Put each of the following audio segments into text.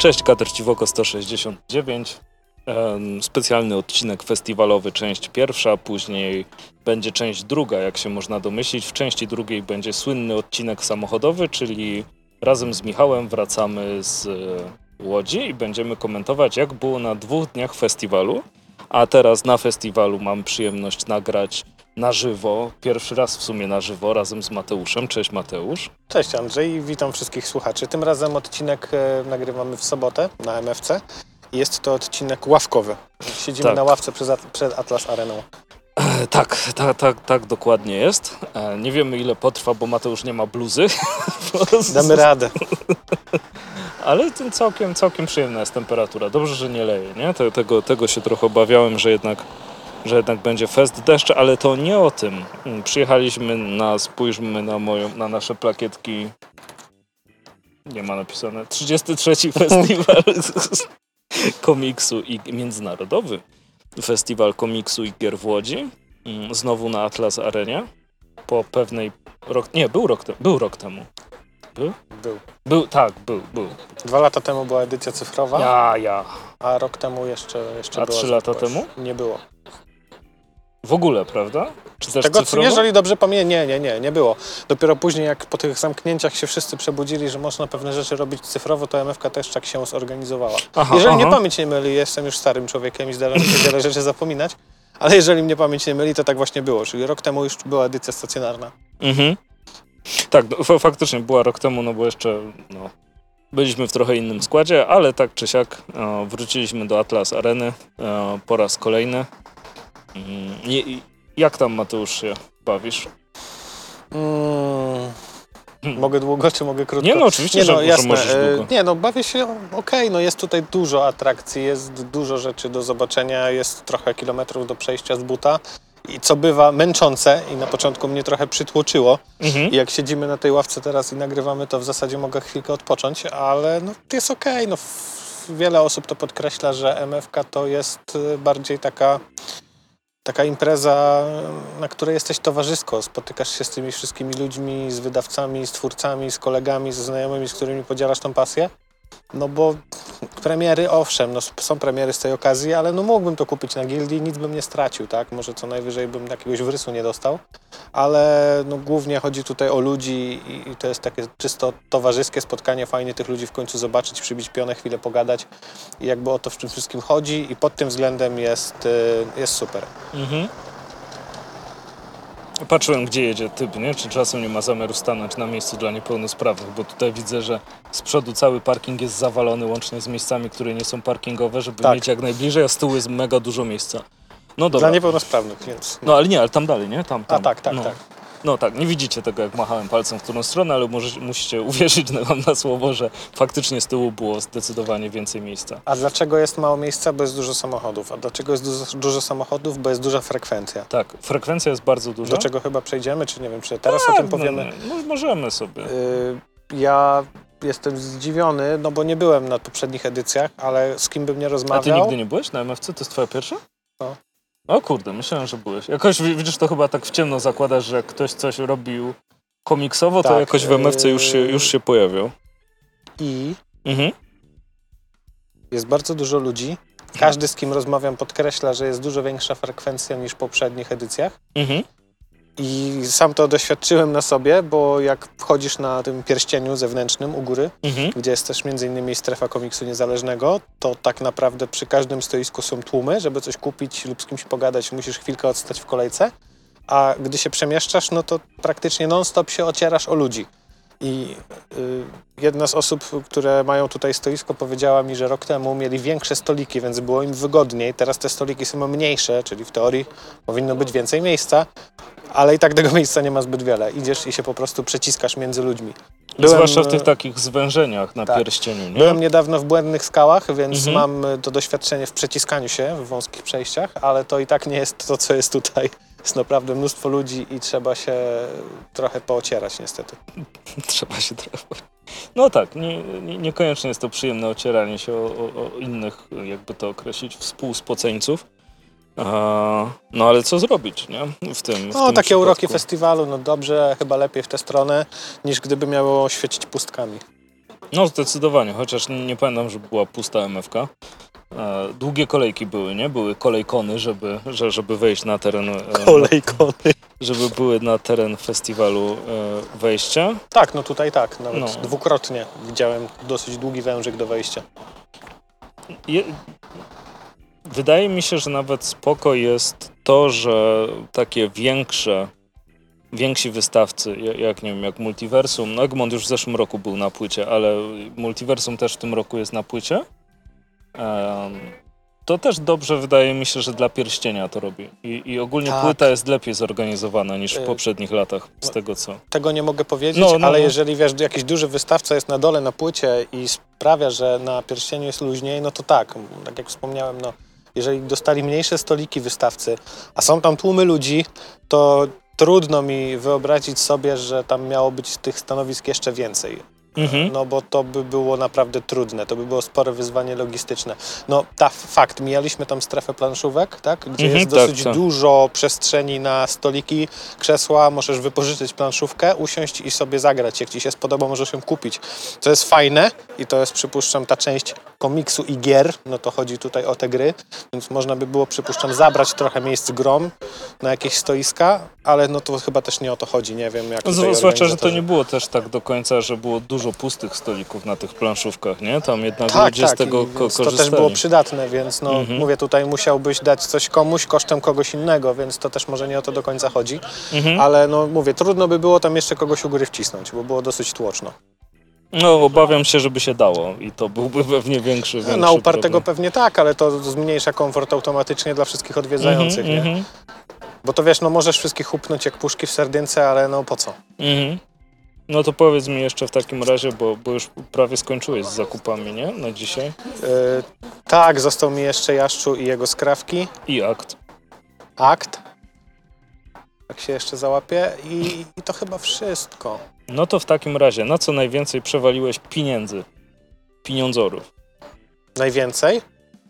Cześć, Kater Ciwoko 169. Em, Specjalny odcinek festiwalowy, część pierwsza, później będzie część druga, jak się można domyślić. W części drugiej będzie słynny odcinek samochodowy, czyli razem z Michałem wracamy z e, Łodzi i będziemy komentować, jak było na dwóch dniach festiwalu. A teraz na festiwalu mam przyjemność nagrać na żywo, pierwszy raz w sumie na żywo, razem z Mateuszem. Cześć Mateusz. Cześć Andrzej witam wszystkich słuchaczy. Tym razem odcinek e, nagrywamy w sobotę na MFC. Jest to odcinek ławkowy. Siedzimy Tak. na ławce przed, At- przed Atlas Areną. E, Tak, tak, tak, tak dokładnie jest. E, Nie wiemy ile potrwa, bo Mateusz nie ma bluzy. Damy radę. Ale tym całkiem, całkiem przyjemna jest temperatura. Dobrze, że nie leje, nie? Te- Tego, tego się trochę obawiałem, że jednak, że jednak będzie fest deszcz, ale to nie o tym. Przyjechaliśmy na, spójrzmy na moją, na nasze plakietki. Nie ma napisane. 33 festiwal komiksu i międzynarodowy festiwal komiksu i gier w Łodzi. Mm, Znowu na Atlas Arenie. Po pewnej rok, nie, był rok, te, był rok temu. Był. Był, tak, był, był. Dwa lata temu była edycja cyfrowa, Ja, ja. a rok temu jeszcze, jeszcze A była trzy lata temu? Nie było. W ogóle, prawda? Czy też Tego, cyfrowo? jeżeli dobrze pamiętam, nie, nie, nie, nie było. Dopiero później, jak po tych zamknięciach się wszyscy przebudzili, że można pewne rzeczy robić cyfrowo, to MFK też tak się zorganizowała. Aha, Jeżeli mnie aha. pamięć nie myli, jestem już starym człowiekiem i zdarza mi się wiele rzeczy zapominać, ale jeżeli mnie pamięć nie myli, to tak właśnie było. Czyli rok temu już była edycja stacjonarna. Mhm. Tak, no, fa- faktycznie była rok temu, no bo jeszcze no, byliśmy w trochę innym składzie, ale tak czy siak e, wróciliśmy do Atlas Areny e, po raz kolejny. Mm, jak tam Mateusz się bawisz? Mm, Hmm. mogę długo, czy mogę krótko? Nie no, oczywiście, Nie że, no, jasne. możesz e, długo. Nie no, bawię się okej, no jest tutaj dużo atrakcji, jest dużo rzeczy do zobaczenia, jest trochę kilometrów do przejścia z buta. I co bywa męczące i na początku mnie trochę przytłoczyło. Mhm. I jak siedzimy na tej ławce teraz i nagrywamy, to w zasadzie mogę chwilkę odpocząć, ale no, jest okej. No, f- wiele osób to podkreśla, że MFK to jest y, bardziej taka, taka impreza, na której jesteś towarzysko. Spotykasz się z tymi wszystkimi ludźmi, z wydawcami, z twórcami, z kolegami, ze znajomymi, z którymi podzielasz tą pasję. No bo premiery, owszem, no są premiery z tej okazji, ale no mógłbym to kupić na gildii, nic bym nie stracił, tak? Może co najwyżej bym jakiegoś wrysu nie dostał ale no, głównie chodzi tutaj o ludzi i, i to jest takie czysto towarzyskie spotkanie, fajnie tych ludzi w końcu zobaczyć, przybić pionę, chwilę pogadać i jakby o to w tym wszystkim chodzi i pod tym względem jest, y, jest super. Mhm. Patrzyłem, gdzie jedzie typ, nie? Czy czasem nie ma zamiaru stanąć na miejscu dla niepełnosprawnych, bo tutaj widzę, że z przodu cały parking jest zawalony łącznie z miejscami, które nie są parkingowe, żeby Tak. mieć jak najbliżej, a z tyłu jest mega dużo miejsca. No dobra. Dla niepełnosprawnych, więc... No ale nie, ale tam dalej, nie? Tam, tam. A tak, tak, no. tak. No tak, nie widzicie tego, jak machałem palcem w którą stronę, ale może, musicie uwierzyć na, na słowo, że faktycznie z tyłu było zdecydowanie więcej miejsca. A dlaczego jest mało miejsca? Bo jest dużo samochodów. A dlaczego jest dużo, dużo samochodów? Bo jest duża frekwencja. Tak, frekwencja jest bardzo duża. Do czego chyba przejdziemy, czy nie wiem, czy teraz Tak, o tym powiemy. No, no, możemy sobie. Y, Ja jestem zdziwiony, no bo nie byłem na poprzednich edycjach, ale z kim bym nie A ty rozmawiał... nigdy nie byłeś na MFC? To jest twoja pierwsza? O kurde, myślałem, że byłeś. Jakoś wi- widzisz, to chyba tak w ciemno zakładasz, że jak ktoś coś robił komiksowo, to Tak, jakoś w MFC już się, yy, już się pojawiał. I Mhm. jest bardzo dużo ludzi. Każdy, z kim rozmawiam, podkreśla, że jest dużo większa frekwencja niż w poprzednich edycjach. Mhm. I sam to doświadczyłem na sobie, bo jak wchodzisz na tym pierścieniu zewnętrznym u góry, Mhm. gdzie jest też między innymi strefa komiksu niezależnego, to tak naprawdę przy każdym stoisku są tłumy, żeby coś kupić lub z kimś pogadać, musisz chwilkę odstać w kolejce, a gdy się przemieszczasz, no to praktycznie non-stop się ocierasz o ludzi. I y, jedna z osób, które mają tutaj stoisko, powiedziała mi, że rok temu mieli większe stoliki, więc było im wygodniej. Teraz te stoliki są mniejsze, czyli w teorii powinno być więcej miejsca, ale i tak tego miejsca nie ma zbyt wiele. Idziesz i się po prostu przeciskasz między ludźmi. Byłem, Zwłaszcza w tych e, takich zwężeniach na tak. pierścieniu, nie? Byłem niedawno w błędnych skałach, więc Mhm. mam to doświadczenie w przeciskaniu się w wąskich przejściach, ale to i tak nie jest to, co jest tutaj. Jest naprawdę mnóstwo ludzi i trzeba się trochę poocierać niestety. Trzeba się trochę... No tak, nie, nie, niekoniecznie jest to przyjemne ocieranie się o, o, o innych, jakby to określić, współspoceńców. No ale co zrobić, nie? W tym w No tym takie uroki przypadku. festiwalu, no dobrze, chyba lepiej w tę stronę, niż gdyby miało świecić pustkami. No zdecydowanie, chociaż nie, nie pamiętam, że była pusta MFK. E, długie kolejki były, nie? Były kolejkony, żeby, że, żeby wejść na teren, e, Kolejkony. żeby były na teren festiwalu e, wejścia. Tak, no tutaj tak, nawet No. dwukrotnie widziałem dosyć długi wężyk do wejścia. Je, wydaje mi się, że nawet spoko jest to, że takie większe, więksi wystawcy, ja- jak nie wiem, jak Multiversum, no Egmont już w zeszłym roku był na płycie, ale Multiversum też w tym roku jest na płycie. To też dobrze wydaje mi się, że dla pierścienia to robi. I, i ogólnie Tak. płyta jest lepiej zorganizowana niż w Y, poprzednich latach, z no, tego co. Tego nie mogę powiedzieć, No, no, ale no. jeżeli wiesz, jakiś duży wystawca jest na dole na płycie i sprawia, że na pierścieniu jest luźniej, no to tak, tak jak wspomniałem, no, jeżeli dostali mniejsze stoliki wystawcy, a są tam tłumy ludzi, to trudno mi wyobrazić sobie, że tam miało być tych stanowisk jeszcze więcej. Mhm. No bo to by było naprawdę trudne, to by było spore wyzwanie logistyczne. No ta fakt, mijaliśmy tam strefę planszówek, tak? Gdzie Mhm, jest tak, dosyć tak. dużo przestrzeni na stoliki, krzesła, możesz wypożyczyć planszówkę, usiąść i sobie zagrać. Jak ci się spodoba, możesz ją kupić. To jest fajne i to jest, przypuszczam, ta część komiksu i gier, no to chodzi tutaj o te gry, więc można by było, przypuszczam, zabrać trochę miejsc grom na jakieś stoiska, ale no to chyba też nie o to chodzi, nie wiem jak tutaj Zwłaszcza, że to nie było też tak do końca, że było dużo pustych stolików na tych planszówkach, nie? Tam jednak Tak, ludzie z tak, tego i ko- to też było przydatne, więc no Mhm. mówię, tutaj musiałbyś dać coś komuś kosztem kogoś innego, więc to też może nie o to do końca chodzi, Mhm. ale no mówię, trudno by było tam jeszcze kogoś u góry wcisnąć, bo było dosyć tłoczno. No, obawiam się, żeby się dało i to byłby pewnie większy, większy Na upartego problem. pewnie tak, ale to zmniejsza komfort automatycznie dla wszystkich odwiedzających, Mhm, nie? mhm, Bo to wiesz, no możesz wszystkich hupnąć jak puszki w sardynce, ale no po co? mhm. No to powiedz mi jeszcze w takim razie, bo, bo już prawie skończyłeś z zakupami, nie? Na dzisiaj. Yy, tak, został mi jeszcze Jaszczu i jego skrawki, I akt. akt, jak się jeszcze załapie i, i to chyba wszystko. No to w takim razie, na co najwięcej przewaliłeś pieniędzy? Pieniądzorów. Najwięcej?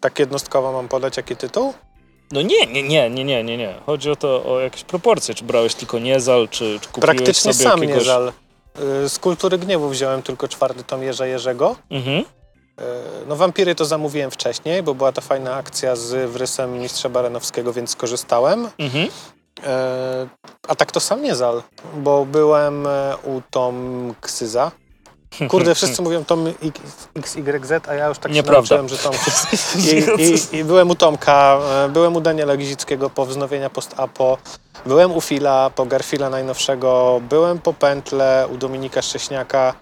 Tak jednostkowo mam podać jaki tytuł? No nie, nie, nie, nie, nie, nie, nie. Chodzi o to, o jakieś proporcje. Czy brałeś tylko niezal, czy, czy kupiłeś Praktycznie sobie sam jakiegoś... nie żal. Y, Z Kultury Gniewu wziąłem tylko czwarty tom Jerza Jerzego. Mhm. Y, No Wampiry to zamówiłem wcześniej, bo była to fajna akcja z wrysem Mistrza Baranowskiego, więc skorzystałem. Mhm. E, A tak to sam nie żal, bo byłem u Tom Ksyza. Kurde, wszyscy mówią Tom XYZ, a ja już tak się Nieprawda. nauczyłem, że Tom I, i, I byłem u Tomka, e, byłem u Daniela Gizickiego po wznowienia post-apo, byłem u Fila po Garfila najnowszego, byłem po Pętle u Dominika Szcześniaka.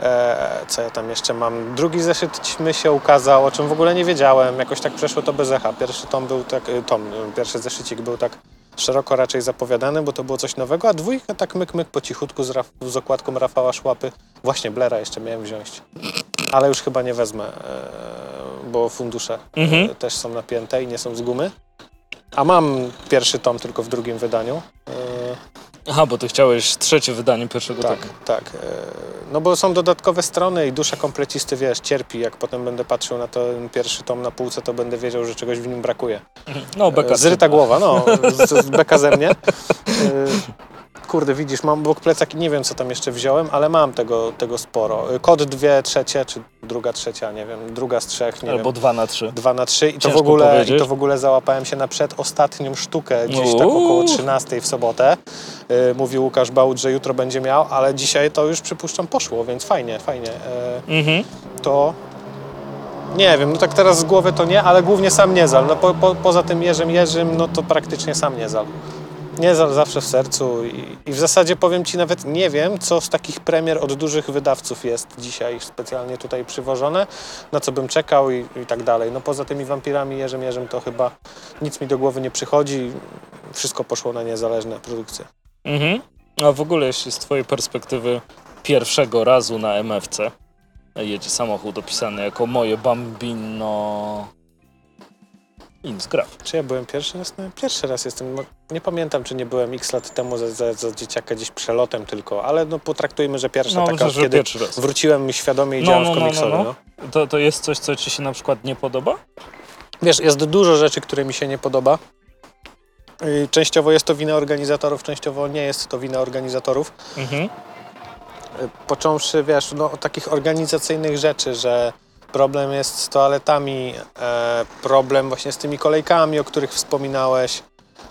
E, co ja tam jeszcze mam? Drugi zeszyt ćmy się ukazał, o czym w ogóle nie wiedziałem. Jakoś tak przeszło to bez echa. Pierwszy tom był tak, e, tom, pierwszy zeszycik był tak szeroko raczej zapowiadany, bo to było coś nowego, a dwójka tak myk, myk po cichutku z, Raf- z okładką Rafała Szłapy. Właśnie Blera jeszcze miałem wziąć, ale już chyba nie wezmę, e, bo fundusze Mhm. e, też są napięte i nie są z gumy. A mam pierwszy tom tylko w drugim wydaniu. E, Aha, bo ty chciałeś trzecie wydanie pierwszego tak, tomu. tak. e, No bo są dodatkowe strony i dusza komplecisty, wiesz, cierpi. Jak potem będę patrzył na ten pierwszy tom na półce, to będę wiedział, że czegoś w nim brakuje. No, beka. Zryta głowa, no, z, z beka ze mnie. Kurde, widzisz, mam obok plecak i nie wiem, co tam jeszcze wziąłem, ale mam tego, tego sporo. Y, Kod dwie trzecie, czy druga trzecia, nie wiem, druga z trzech, nie Albo wiem. dwa na trzy. Dwa na trzy i to, w Ciężko ogóle, i powiedzieć. to w ogóle załapałem się na przedostatnią sztukę, gdzieś tak Uuu. około 13 w sobotę. Y, mówił Łukasz Bałut, że jutro będzie miał, ale dzisiaj to już przypuszczam poszło, więc fajnie, fajnie. Y, Mhm. to nie wiem, no tak teraz z głowy to nie, ale głównie sam Niezal. No po, po, poza tym Jerzym Jerzym, no to praktycznie sam Niezal. Niezal zawsze w sercu i, i w zasadzie powiem Ci nawet nie wiem, co z takich premier od dużych wydawców jest dzisiaj specjalnie tutaj przywożone, na co bym czekał i, i tak dalej. No poza tymi wampirami Jerzym Jerzym to chyba nic mi do głowy nie przychodzi. Wszystko poszło na niezależne produkcje. Mhm. A w ogóle, jeśli z twojej perspektywy pierwszego razu na MFC jedzie samochód opisany jako moje Bambino Insgraf. Czy ja byłem pierwszy raz? No, pierwszy raz jestem. No, Nie pamiętam, czy nie byłem x lat temu za, za, za dzieciaka gdzieś przelotem tylko, ale no potraktujmy, że pierwsza No, taka, że, że kiedy pierwszy raz. wróciłem świadomie i No, działam no, w no, komiksowie. no, No, no. To, to jest coś, co ci się na przykład nie podoba? Wiesz, jest dużo rzeczy, które mi się nie podoba. I Częściowo jest to wina organizatorów, częściowo nie jest to wina organizatorów. Mhm. Począwszy, wiesz, no, od takich organizacyjnych rzeczy, że problem jest z toaletami, e, problem właśnie z tymi kolejkami, o których wspominałeś,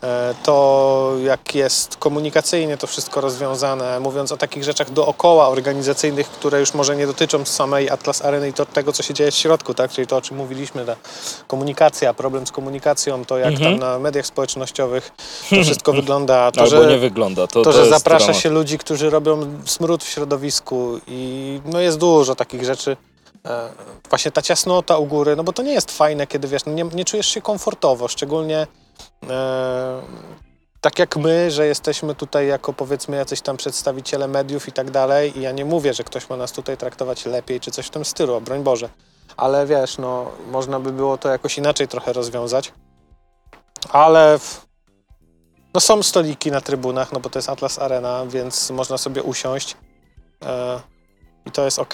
e, to jak jest komunikacyjnie to wszystko rozwiązane, mówiąc o takich rzeczach dookoła organizacyjnych, które już może nie dotyczą samej Atlas Areny i to tego, co się dzieje w środku, tak? czyli to, o czym mówiliśmy, ta komunikacja, problem z komunikacją, to jak Mhm. tam na mediach społecznościowych to wszystko wygląda, to, Albo że nie wygląda. To, to, że zaprasza dramat. się ludzi, którzy robią smród w środowisku i no jest dużo takich rzeczy. E, Właśnie ta ciasnota u góry, no bo to nie jest fajne, kiedy wiesz, no nie, nie czujesz się komfortowo, szczególnie e, tak jak my, że jesteśmy tutaj jako powiedzmy jacyś tam przedstawiciele mediów i tak dalej i ja nie mówię, że ktoś ma nas tutaj traktować lepiej czy coś w tym stylu, broń Boże. Ale wiesz, no można by było to jakoś inaczej trochę rozwiązać. Ale w, no są stoliki na trybunach, no bo to jest Atlas Arena, więc można sobie usiąść e, i to jest ok.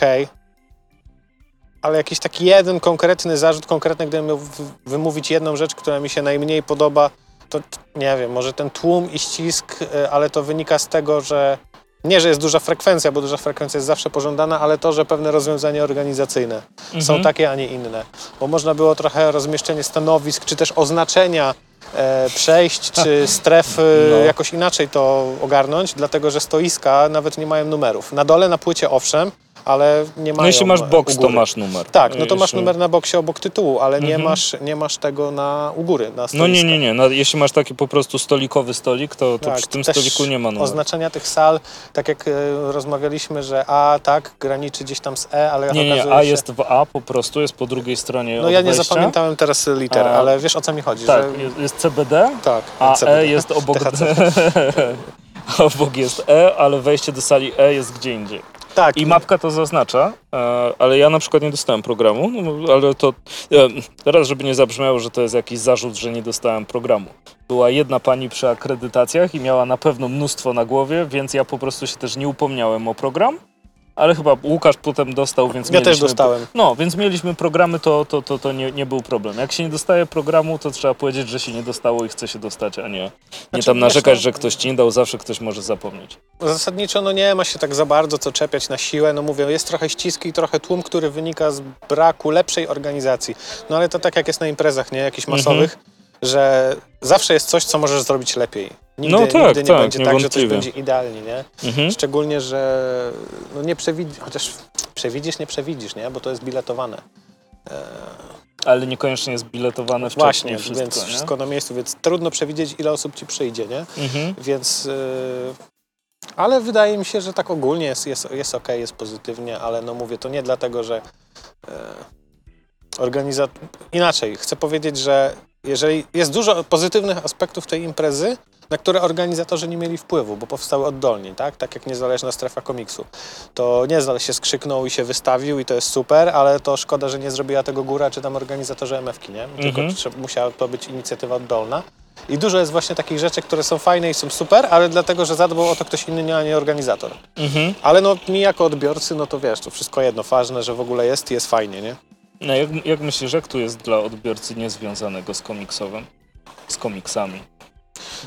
Ale jakiś taki jeden konkretny zarzut, konkretny, gdybym miał wymówić jedną rzecz, która mi się najmniej podoba, to nie wiem, może ten tłum i ścisk, e, ale to wynika z tego, że nie, że jest duża frekwencja, bo duża frekwencja jest zawsze pożądana, ale to, że pewne rozwiązania organizacyjne są Mhm. takie, a nie inne. Bo można było trochę rozmieszczenie stanowisk, czy też oznaczenia e, przejść, czy stref No. jakoś inaczej to ogarnąć, dlatego że stoiska nawet nie mają numerów. Na dole, na płycie owszem, ale nie mają No jeśli masz boks, u to masz numer. Tak, no to masz Jeśli- numer na boksie obok tytułu, ale nie, Mhm. masz, nie masz tego na, u góry, na No nie, nie, nie. No, jeśli masz taki po prostu stolikowy stolik, to, to Tak, przy tym stoliku nie ma numeru. Oznaczenia tych sal, tak jak e, rozmawialiśmy, że A tak graniczy gdzieś tam z E, ale Nie, nie, okazuje A się... jest w A po prostu, jest po drugiej stronie No ja nie wejścia. zapamiętałem teraz liter, A- ale wiesz o co mi chodzi, Tak, że... jest, CBD, Tak, a CBD. E jest obok... Obok jest E, ale wejście do sali E jest gdzie indziej. Tak, I mapka to zaznacza, e, ale ja na przykład nie dostałem programu, no, ale to teraz, żeby nie zabrzmiało, że to jest jakiś zarzut, że nie dostałem programu. Była jedna pani przy akredytacjach i miała na pewno mnóstwo na głowie, więc ja po prostu się też nie upomniałem o program, ale chyba Łukasz potem dostał, więc ja też dostałem. No, więc mieliśmy programy, to, to, to, to nie, nie był problem. Jak się nie dostaje programu, to trzeba powiedzieć, że się nie dostało i chce się dostać, a nie, nie Znaczy, tam narzekać, no- że ktoś ci nie dał, zawsze ktoś może zapomnieć. Zasadniczo no nie ma się tak za bardzo co czepiać na siłę, no mówię, jest trochę ściski i trochę tłum, który wynika z braku lepszej organizacji. No ale to tak jak jest na imprezach, nie, jakichś Mhm. Że zawsze jest coś, co możesz zrobić lepiej. Nigdy, No tak, nigdy nie tak, będzie tak, że coś będzie idealnie, nie? Mhm. Szczególnie, że no nie przewidzisz, chociaż przewidzisz, nie przewidzisz, nie? Bo to jest biletowane. Ale niekoniecznie jest biletowane wcześniej Właśnie, wszystko, więc nie? wszystko na miejscu, więc trudno przewidzieć, ile osób ci przyjdzie, nie? Mhm. Więc. Yy, ale wydaje mi się, że tak ogólnie jest, jest, jest ok, jest pozytywnie, ale no mówię, to nie dlatego, że organizat... Inaczej, chcę powiedzieć, że jeżeli jest dużo pozytywnych aspektów tej imprezy, na które organizatorzy nie mieli wpływu, bo powstały oddolnie, tak? Tak jak niezależna strefa komiksu. To niezależnie się skrzyknął i się wystawił i to jest super, ale to szkoda, że nie zrobiła tego góra czy tam organizatorzy MFki, nie? Tylko Mhm. musiała to być inicjatywa oddolna. I dużo jest właśnie takich rzeczy, które są fajne i są super, ale dlatego, że zadbał o to ktoś inny, a nie organizator. Mhm. Ale no mi jako odbiorcy, no to wiesz, to wszystko jedno, ważne, że w ogóle jest i jest fajnie, nie? No, jak, jak myślisz, jak tu jest dla odbiorcy niezwiązanego z komiksowym? Z komiksami?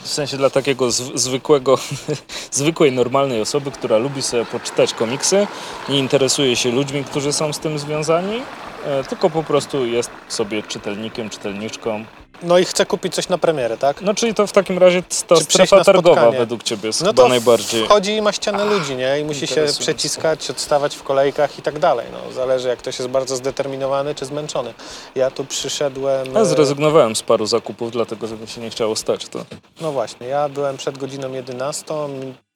W sensie dla takiego zw- zwykłego, zwykłej, normalnej osoby, która lubi sobie poczytać komiksy, nie interesuje się ludźmi, którzy są z tym związani, tylko po prostu jest sobie czytelnikiem, czytelniczką. No i chcę kupić coś na premierę, tak? No czyli to w takim razie ta Czy strefa targowa według ciebie jest No chyba to najbardziej... wchodzi i ma ścianę ludzi, nie? I musi się przeciskać, odstawać w kolejkach i tak dalej. No, zależy jak ktoś jest bardzo zdeterminowany czy zmęczony. Ja tu przyszedłem... Ja e, zrezygnowałem z paru zakupów, dlatego że mi się nie chciało stać. To. No właśnie, ja byłem przed godziną 11,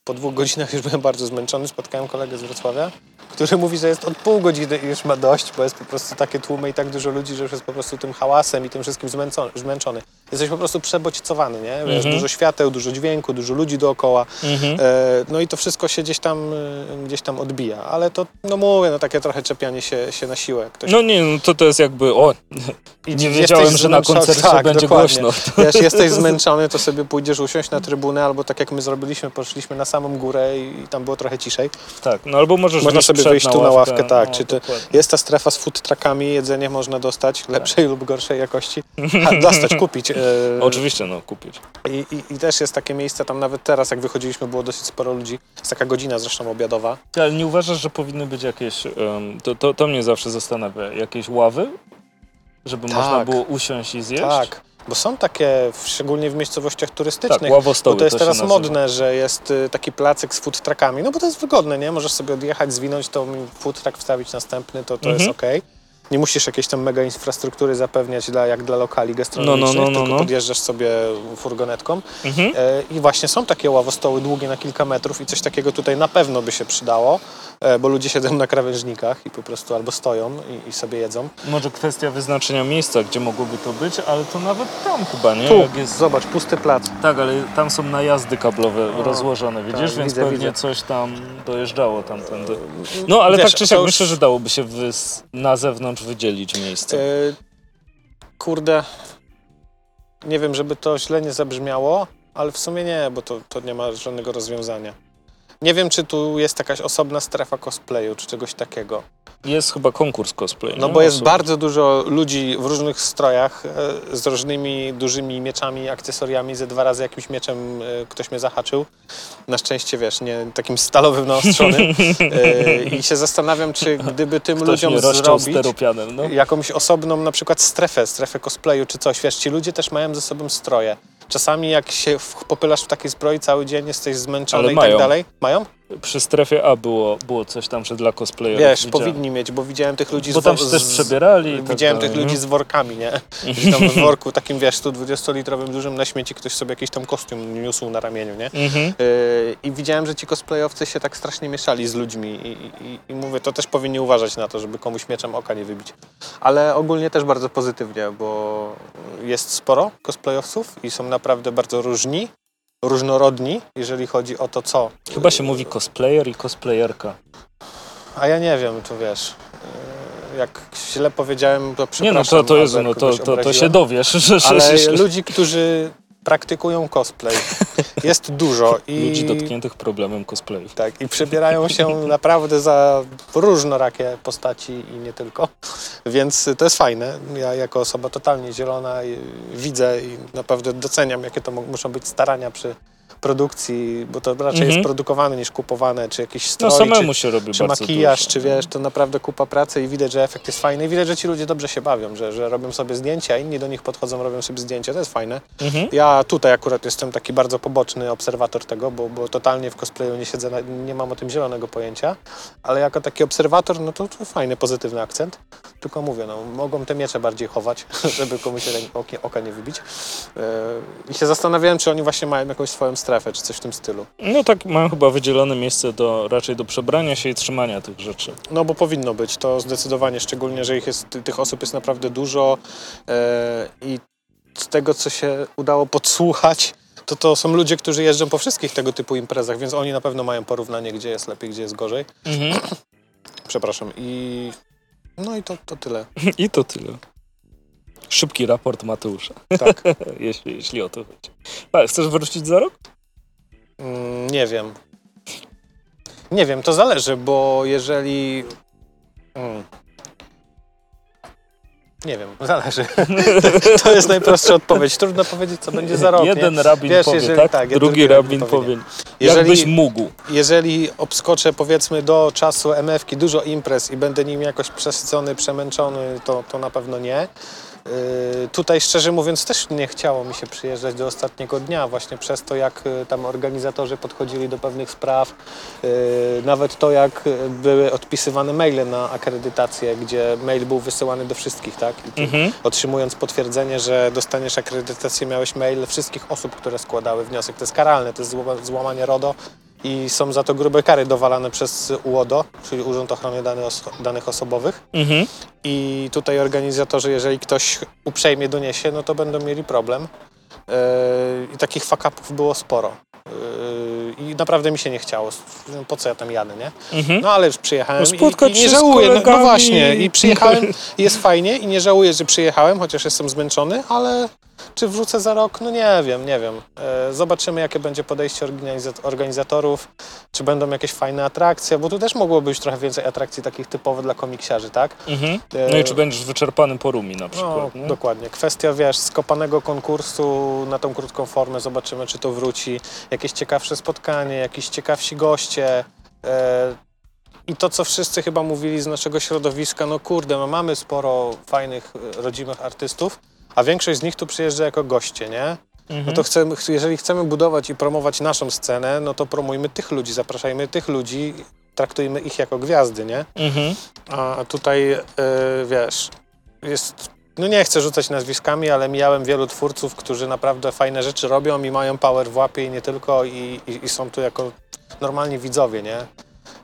po dwóch godzinach już byłem bardzo zmęczony, spotkałem kolegę z Wrocławia, który mówi, że jest od pół godziny i już ma dość, bo jest po prostu takie tłumy i tak dużo ludzi, że już jest po prostu tym hałasem i tym wszystkim zmęczony. Jesteś po prostu przebodźcowany, nie? Wiesz, Mhm. Dużo świateł, dużo dźwięku, dużo ludzi dookoła. Mhm. E, no i to wszystko się gdzieś tam, e, gdzieś tam odbija, ale to, no mówię, no takie trochę czepianie się, się na siłę. Ktoś No nie, no to to jest jakby, o, i nie wiedziałem, że na koncercie tak, będzie dokładnie. głośno. Wiesz, jesteś zmęczony, to sobie pójdziesz usiąść na trybunę, albo tak jak my zrobiliśmy, poszliśmy na samą górę i, i tam było trochę ciszej. Tak, no albo możesz Można sobie Przed wyjść tu na ławkę, tak. no, czy to, jest ta strefa z food truckami, jedzenie można dostać lepszej lub gorszej jakości. Ha, dostać, kupić. e, Oczywiście, no kupić. I, i, I też jest takie miejsce, tam nawet teraz, jak wychodziliśmy, było dosyć sporo ludzi. Jest taka godzina zresztą obiadowa. Ale nie uważasz, że powinny być jakieś, em, to, to, to mnie zawsze zastanawia, jakieś ławy? Żeby Tak. można było usiąść i zjeść? Tak, bo są takie, szczególnie w miejscowościach tak turystycznych. ławostoły Bo to jest się teraz modne, że jest y, taki placek z food truckami, no bo to jest wygodne, nie? Możesz sobie odjechać, zwinąć to food truck, wstawić następny, to, to Mhm. jest okej. Nie musisz jakiejś tam mega infrastruktury zapewniać dla, jak dla lokali gastronomicznych, No, no, no, no, tylko no. podjeżdżasz sobie furgonetką. Mhm. E, I właśnie są takie ławostoły długie na kilka metrów i coś takiego tutaj na pewno by się przydało, e, bo ludzie siedzą na krawężnikach i po prostu albo stoją i, i sobie jedzą. Może kwestia wyznaczenia miejsca, gdzie mogłoby to być, ale to nawet tam chyba, nie? Tu, Jak jest... zobacz, pusty plac. Tak, ale tam są najazdy kablowe O, rozłożone, widzisz? tak, Więc widzę, pewnie widzę. coś tam dojeżdżało tamtędy. No ale Wiesz, tak czy siak, już- myślę, że dałoby się wys... na zewnątrz wydzielić miejsce. E, kurde, nie wiem, żeby to źle nie zabrzmiało, ale w sumie nie, bo to, to nie ma żadnego rozwiązania. Nie wiem, czy tu jest jakaś osobna strefa cosplayu, czy czegoś takiego. Jest chyba konkurs cosplay. No nie? bo jest bardzo dużo ludzi w różnych strojach e, z różnymi dużymi mieczami, akcesoriami. Ze dwa razy jakimś mieczem e, ktoś mnie zahaczył. Na szczęście, wiesz, nie takim stalowym naostrzonym. E, I się zastanawiam, czy gdyby tym Ktoś ludziom mnie zrobić steropianem, no. jakąś osobną na przykład strefę, strefę cosplayu czy coś. Wiesz, ci ludzie też mają ze sobą stroje. Czasami jak się popylasz w takiej zbroi cały dzień, jesteś zmęczony Ale i mają. tak dalej. Mają? Przy strefie A było, było coś tam, że dla cosplayerów Wiesz, widziałem. powinni mieć, bo widziałem tych ludzi Bo z tam wo- się też przebierali. tak Widziałem dalej, tych ludzi z workami, nie? Gdzieś tam w worku takim, wiesz, 120-litrowym dużym na śmieci ktoś sobie jakiś tam kostium niósł na ramieniu, nie? Mhm. Yy, I widziałem, że ci cosplayowcy się tak strasznie mieszali z ludźmi i, i, i- i mówię, to też powinni uważać na to, żeby komuś mieczem oka nie wybić. Ale ogólnie też bardzo pozytywnie, bo jest sporo cosplayowców i są naprawdę bardzo różni, różnorodni, jeżeli chodzi o to, co. Chyba się mówi cosplayer i cosplayerka. A ja nie wiem, to wiesz, yy, jak źle powiedziałem, to Nie przepraszam. no, to, to Jezu, no to, to, to się dowiesz. Że, Ale ludzi, którzy praktykują cosplay, jest dużo i... Ludzi dotkniętych problemem cosplayu. Tak, i przebierają się naprawdę za różnorakie postaci i nie tylko. Więc to jest fajne. Ja jako osoba totalnie zielona widzę i naprawdę doceniam, jakie to muszą być starania przy produkcji, bo to raczej Mhm. jest produkowane niż kupowane, czy jakiś No strój, samemu czy, się robi czy makijaż, dużo. czy wiesz, to naprawdę kupa pracy i widać, że efekt jest fajny i widać, że ci ludzie dobrze się bawią, że, że robią sobie zdjęcia, inni do nich podchodzą, robią sobie zdjęcia, to jest fajne. Mhm. Ja tutaj akurat jestem taki bardzo poboczny obserwator tego, bo, bo totalnie w cosplayu nie siedzę, nie mam o tym zielonego pojęcia, ale jako taki obserwator, no to, to fajny, pozytywny akcent. Tylko mówię, no, mogą te miecze bardziej chować, żeby komuś oka nie wybić. Yy, I się zastanawiałem, czy oni właśnie mają jakąś swoją strefę, czy coś w tym stylu. No tak, mają chyba wydzielone miejsce do, raczej do przebrania się i trzymania tych rzeczy. No bo powinno być, to zdecydowanie, szczególnie, że ich jest, tych osób jest naprawdę dużo yy, i z tego, co się udało podsłuchać, to to są ludzie, którzy jeżdżą po wszystkich tego typu imprezach, więc oni na pewno mają porównanie, gdzie jest lepiej, gdzie jest gorzej. Mhm. Przepraszam. I no i to, to tyle. I to tyle. Szybki raport Mateusza, Tak. jeśli, jeśli o to chodzi. Ale chcesz wrócić za rok? Mm, nie wiem. Nie wiem, to zależy, bo jeżeli. Mm. Nie wiem, zależy. to jest najprostsza odpowiedź. Trudno powiedzieć, co będzie za rok. Jeden nie? rabin Wiesz, powie, jeżeli- tak? tak, drugi, rabin rabin powie. Jeżeli- Jakbyś mógł. jeżeli obskoczę powiedzmy do czasu MF-ki dużo imprez i będę nim jakoś przesycony, przemęczony, to, to na pewno nie. Yy, tutaj szczerze mówiąc też nie chciało mi się przyjeżdżać do ostatniego dnia właśnie przez to jak yy, tam organizatorzy podchodzili do pewnych spraw, yy, nawet to jak były odpisywane maile na akredytację, gdzie mail był wysyłany do wszystkich, tak? Mhm. otrzymując potwierdzenie, że dostaniesz akredytację, miałeś mail wszystkich osób, które składały wniosek. To jest karalne, to jest złama- złamanie RODO i są za to grube kary dowalane przez UODO, czyli Urząd Ochrony Danych, Oso- Danych Osobowych. Mhm. I tutaj organizatorzy, jeżeli ktoś uprzejmie doniesie, no to będą mieli problem. Yy, I takich fuck-upów było sporo. Yy, I naprawdę mi się nie chciało. Po co ja tam jadę, nie? Mhm. No ale już przyjechałem No, i, i nie żałuję. No, no właśnie, i przyjechałem jest fajnie i nie żałuję, że przyjechałem, chociaż jestem zmęczony, ale Czy wrzucę za rok? No nie wiem, nie wiem. E, Zobaczymy, jakie będzie podejście organiza- organizatorów, czy będą jakieś fajne atrakcje, bo tu też mogło być trochę więcej atrakcji takich typowych dla komiksiarzy, tak? Mhm. E, No i czy będziesz wyczerpany po Rumi na No, przykład? nie? dokładnie. Kwestia, wiesz, skopanego konkursu na tą krótką formę, zobaczymy, czy to wróci. Jakieś ciekawsze spotkanie, jakiś ciekawsi goście. E, I to, co wszyscy chyba mówili z naszego środowiska, no kurde, no mamy sporo fajnych, rodzimych artystów, a większość z nich tu przyjeżdża jako goście, nie? Mhm. No to chcemy, jeżeli chcemy budować i promować naszą scenę, no to promujmy tych ludzi, zapraszajmy tych ludzi, traktujmy ich jako gwiazdy, nie? Mhm. A tutaj, yy, wiesz, jest. No nie chcę rzucać nazwiskami, ale mijałem wielu twórców, którzy naprawdę fajne rzeczy robią i mają power w łapie i nie tylko, i, i, i są tu jako normalni widzowie, nie?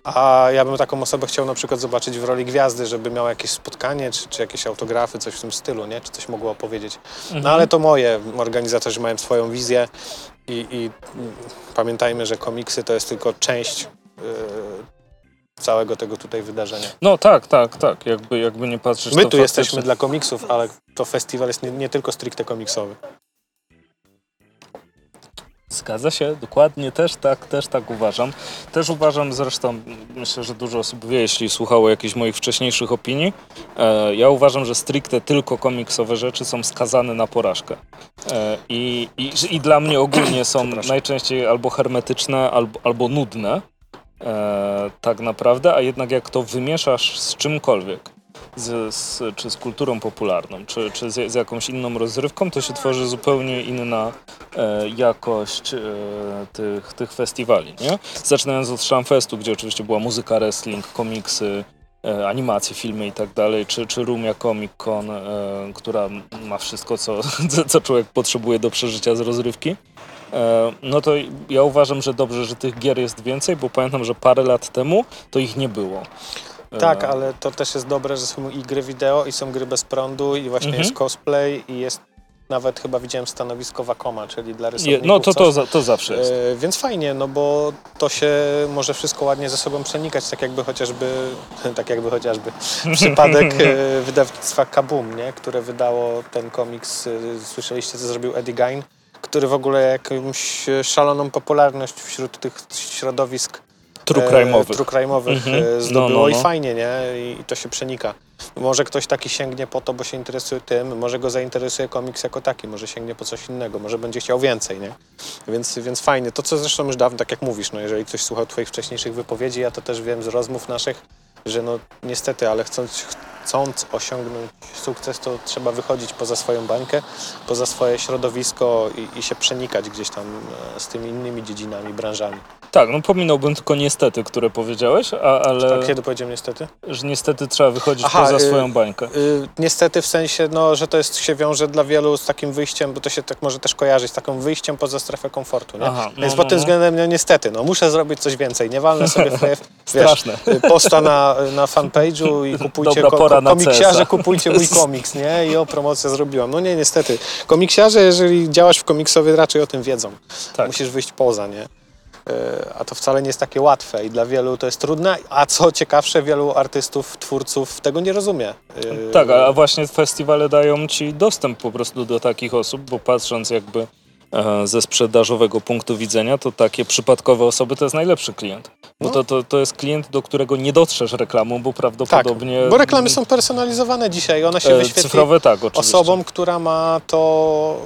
A ja bym taką osobę chciał na przykład zobaczyć w roli gwiazdy, żeby miała jakieś spotkanie, czy, czy jakieś autografy, coś w tym stylu, nie? Czy coś mogło opowiedzieć. Mhm. No ale to moje, organizatorzy mają swoją wizję i, i pamiętajmy, że komiksy to jest tylko część yy, całego tego tutaj wydarzenia. No tak, tak, tak. Jakby, jakby nie patrzeć, My to tu jesteśmy faktycznie- dla komiksów, ale to festiwal jest nie, nie tylko stricte komiksowy. Zgadza się, dokładnie, też tak, też tak uważam. Też uważam zresztą, myślę, że dużo osób wie, jeśli słuchało jakichś moich wcześniejszych opinii, e, ja uważam, że stricte tylko komiksowe rzeczy są skazane na porażkę. E, i, i, I dla mnie ogólnie są najczęściej albo hermetyczne, albo, albo nudne, e, tak naprawdę, a jednak jak to wymieszasz z czymkolwiek, z, z, czy z kulturą popularną, czy, czy z, z jakąś inną rozrywką, to się tworzy zupełnie inna e, jakość e, tych, tych festiwali, nie? Zaczynając od Shamfestu, gdzie oczywiście była muzyka, wrestling, komiksy, e, animacje, filmy i tak dalej, czy, czy Rumia Comic Con, e, która ma wszystko, co, co- co człowiek potrzebuje do przeżycia z rozrywki. E, no to ja uważam, że dobrze, że tych gier jest więcej, bo pamiętam, że parę lat temu to ich nie było. E, Tak, ale to też jest dobre, że są i gry wideo, i są gry bez prądu, i właśnie Mhm. jest cosplay, i jest nawet chyba widziałem stanowisko Wacoma, czyli dla rysowników. No to, to, to zawsze jest. E, więc fajnie, no bo to się może wszystko ładnie ze sobą przenikać, tak jakby chociażby, tak jakby chociażby przypadek e, wydawnictwa Kaboom, nie? które wydało ten komiks, e, słyszeliście co zrobił Eddie Gein, który w ogóle jakąś e, szaloną popularność wśród tych środowisk True e, crime'owych. true crime'owych Mhm. e, No, zdobyło no, i no. fajnie, nie? I, I to się przenika. Może ktoś taki sięgnie po to, bo się interesuje tym, może go zainteresuje komiks jako taki, może sięgnie po coś innego, może będzie chciał więcej, nie? Więc, więc fajnie. To, co zresztą już dawno, tak jak mówisz, no jeżeli ktoś słuchał twoich wcześniejszych wypowiedzi, ja to też wiem z rozmów naszych, że no niestety, ale chcąc, chcąc osiągnąć sukces, to trzeba wychodzić poza swoją bańkę, poza swoje środowisko i, i się przenikać gdzieś tam e, z tymi innymi dziedzinami, branżami. Tak, no pominąłbym tylko niestety, które powiedziałeś, a, ale Tak, kiedy powiedziałem niestety? że niestety trzeba wychodzić Aha, poza y- swoją bańkę. Y, niestety w sensie, no, że to jest, się wiąże dla wielu z takim wyjściem, bo to się tak może też kojarzyć, z takim wyjściem poza strefę komfortu, nie? Aha, no, Więc no, pod tym no. względem, no niestety, no muszę zrobić coś więcej, nie walnę sobie w wiesz, Straszne. y, posta na, na fanpage'u i kupujcie Dobra pora na komiksiarze, kupujcie mój komiks, nie? I o, promocja zrobiłam. No nie, niestety. Komiksiarze, jeżeli działasz w komiksowie, raczej o tym wiedzą. Tak. Musisz wyjść poza, nie? Y, A to wcale nie jest takie łatwe i dla wielu to jest trudne, a co ciekawsze, wielu artystów, twórców tego nie rozumie. Y, Tak, a właśnie festiwale dają ci dostęp po prostu do takich osób, bo patrząc jakby e, ze sprzedażowego punktu widzenia, to takie przypadkowe osoby to jest najlepszy klient. Bo No. to, to, to jest klient, do którego nie dotrzesz reklamą, bo Tak, prawdopodobnie... bo reklamy są personalizowane dzisiaj, one się e, wyświetli Cyfrowe tak, oczywiście. osobom, która ma to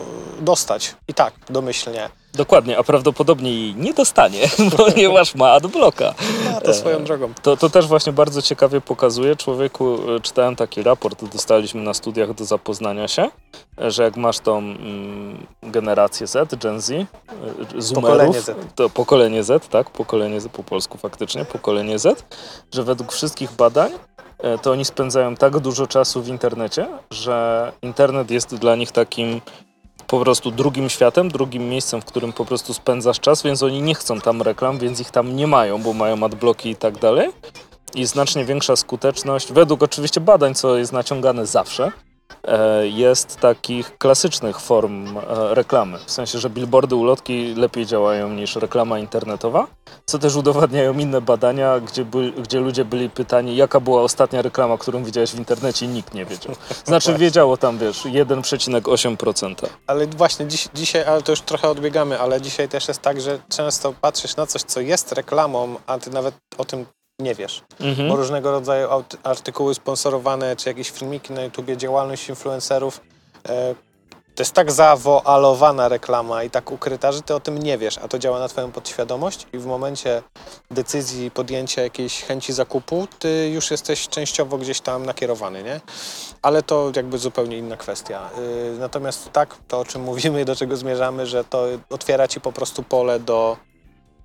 dostać. I tak, domyślnie. Dokładnie, a prawdopodobnie jej nie dostanie, ponieważ ma adblocka. A to swoją drogą. To, to też właśnie bardzo ciekawie pokazuje. Człowieku, e, czytałem taki raport, dostaliśmy na studiach do zapoznania się, e, że jak masz tą mm, generację Z, Gen Z, e, zoomerów, Pokolenie Z. to pokolenie Z, tak, pokolenie Z po polsku faktycznie, pokolenie Z, że według wszystkich badań e, to oni spędzają tak dużo czasu w internecie, że internet jest dla nich takim po prostu drugim światem, drugim miejscem, w którym po prostu spędzasz czas, więc oni nie chcą tam reklam, więc ich tam nie mają, bo mają adblocki i tak dalej. I znacznie większa skuteczność, według oczywiście badań, co jest naciągane zawsze, jest takich klasycznych form e, reklamy. W sensie, że billboardy, ulotki lepiej działają niż reklama internetowa, co też udowadniają inne badania, gdzie, by, gdzie ludzie byli pytani, jaka była ostatnia reklama, którą widziałeś w internecie i nikt nie wiedział. Znaczy wiedziało tam, wiesz, 1,8%. Ale właśnie dziś, dzisiaj, ale to już trochę odbiegamy, ale dzisiaj też jest tak, że często patrzysz na coś, co jest reklamą, a ty nawet o tym nie wiesz. Mhm. Bo różnego rodzaju artykuły sponsorowane, czy jakieś filmiki na YouTubie, działalność influencerów, e, to jest tak zawoalowana reklama i tak ukryta, że ty o tym nie wiesz, a to działa na twoją podświadomość i w momencie decyzji podjęcia jakiejś chęci zakupu, ty już jesteś częściowo gdzieś tam nakierowany, nie? Ale to jakby zupełnie inna kwestia. Y, Natomiast tak, to o czym mówimy i do czego zmierzamy, że to otwiera ci po prostu pole do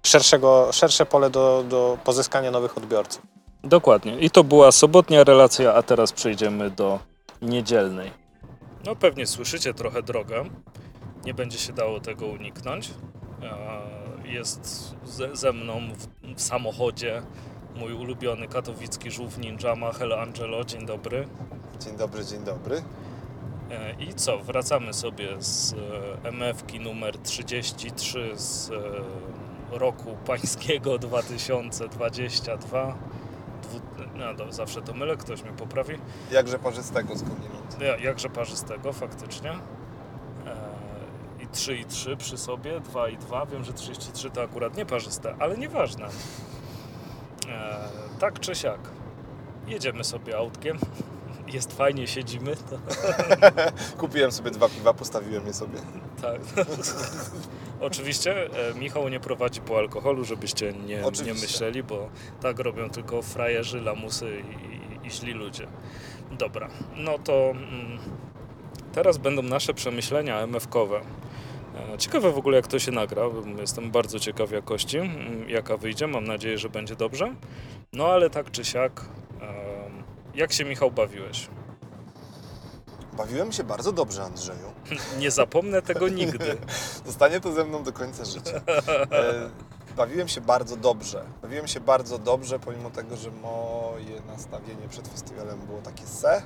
szerszego, szersze pole do, do pozyskania nowych odbiorców. Dokładnie. I to była sobotnia relacja, a teraz przejdziemy do niedzielnej. No pewnie słyszycie trochę drogę. Nie będzie się dało tego uniknąć. Jest ze, ze mną w, w samochodzie mój ulubiony katowicki żółw ninja Machel Angelo. Dzień dobry. Dzień dobry, dzień dobry. E, I co, wracamy sobie z e, MF-ki numer 33 z e, roku pańskiego 2022. Dwu, no, do, zawsze to mylę, ktoś mnie poprawi. Jakże parzystego skądinąd. Ja, jakże parzystego, faktycznie. E, I 3 i 3 przy sobie, 2 i 2. Wiem, że 33 to akurat nie parzyste, ale nieważne. E, tak czy siak. Jedziemy sobie autkiem. Jest fajnie, siedzimy. To, Kupiłem sobie dwa piwa, postawiłem je sobie. tak. Oczywiście e, Michał nie prowadzi po alkoholu, żebyście nie, nie myśleli, bo tak robią tylko frajerzy, lamusy i, i źli ludzie. Dobra, no to mm, teraz będą nasze przemyślenia MF-kowe. E, Ciekawe w ogóle jak to się nagra, jestem bardzo ciekaw jakości, mm, jaka wyjdzie, mam nadzieję, że będzie dobrze. No ale tak czy siak, jak się Michał bawiłeś? Bawiłem się bardzo dobrze, Andrzeju. Nie zapomnę tego nigdy. Zostanie to ze mną do końca życia. E, bawiłem się bardzo dobrze. Bawiłem się bardzo dobrze, pomimo tego, że moje nastawienie przed festiwalem było takie se,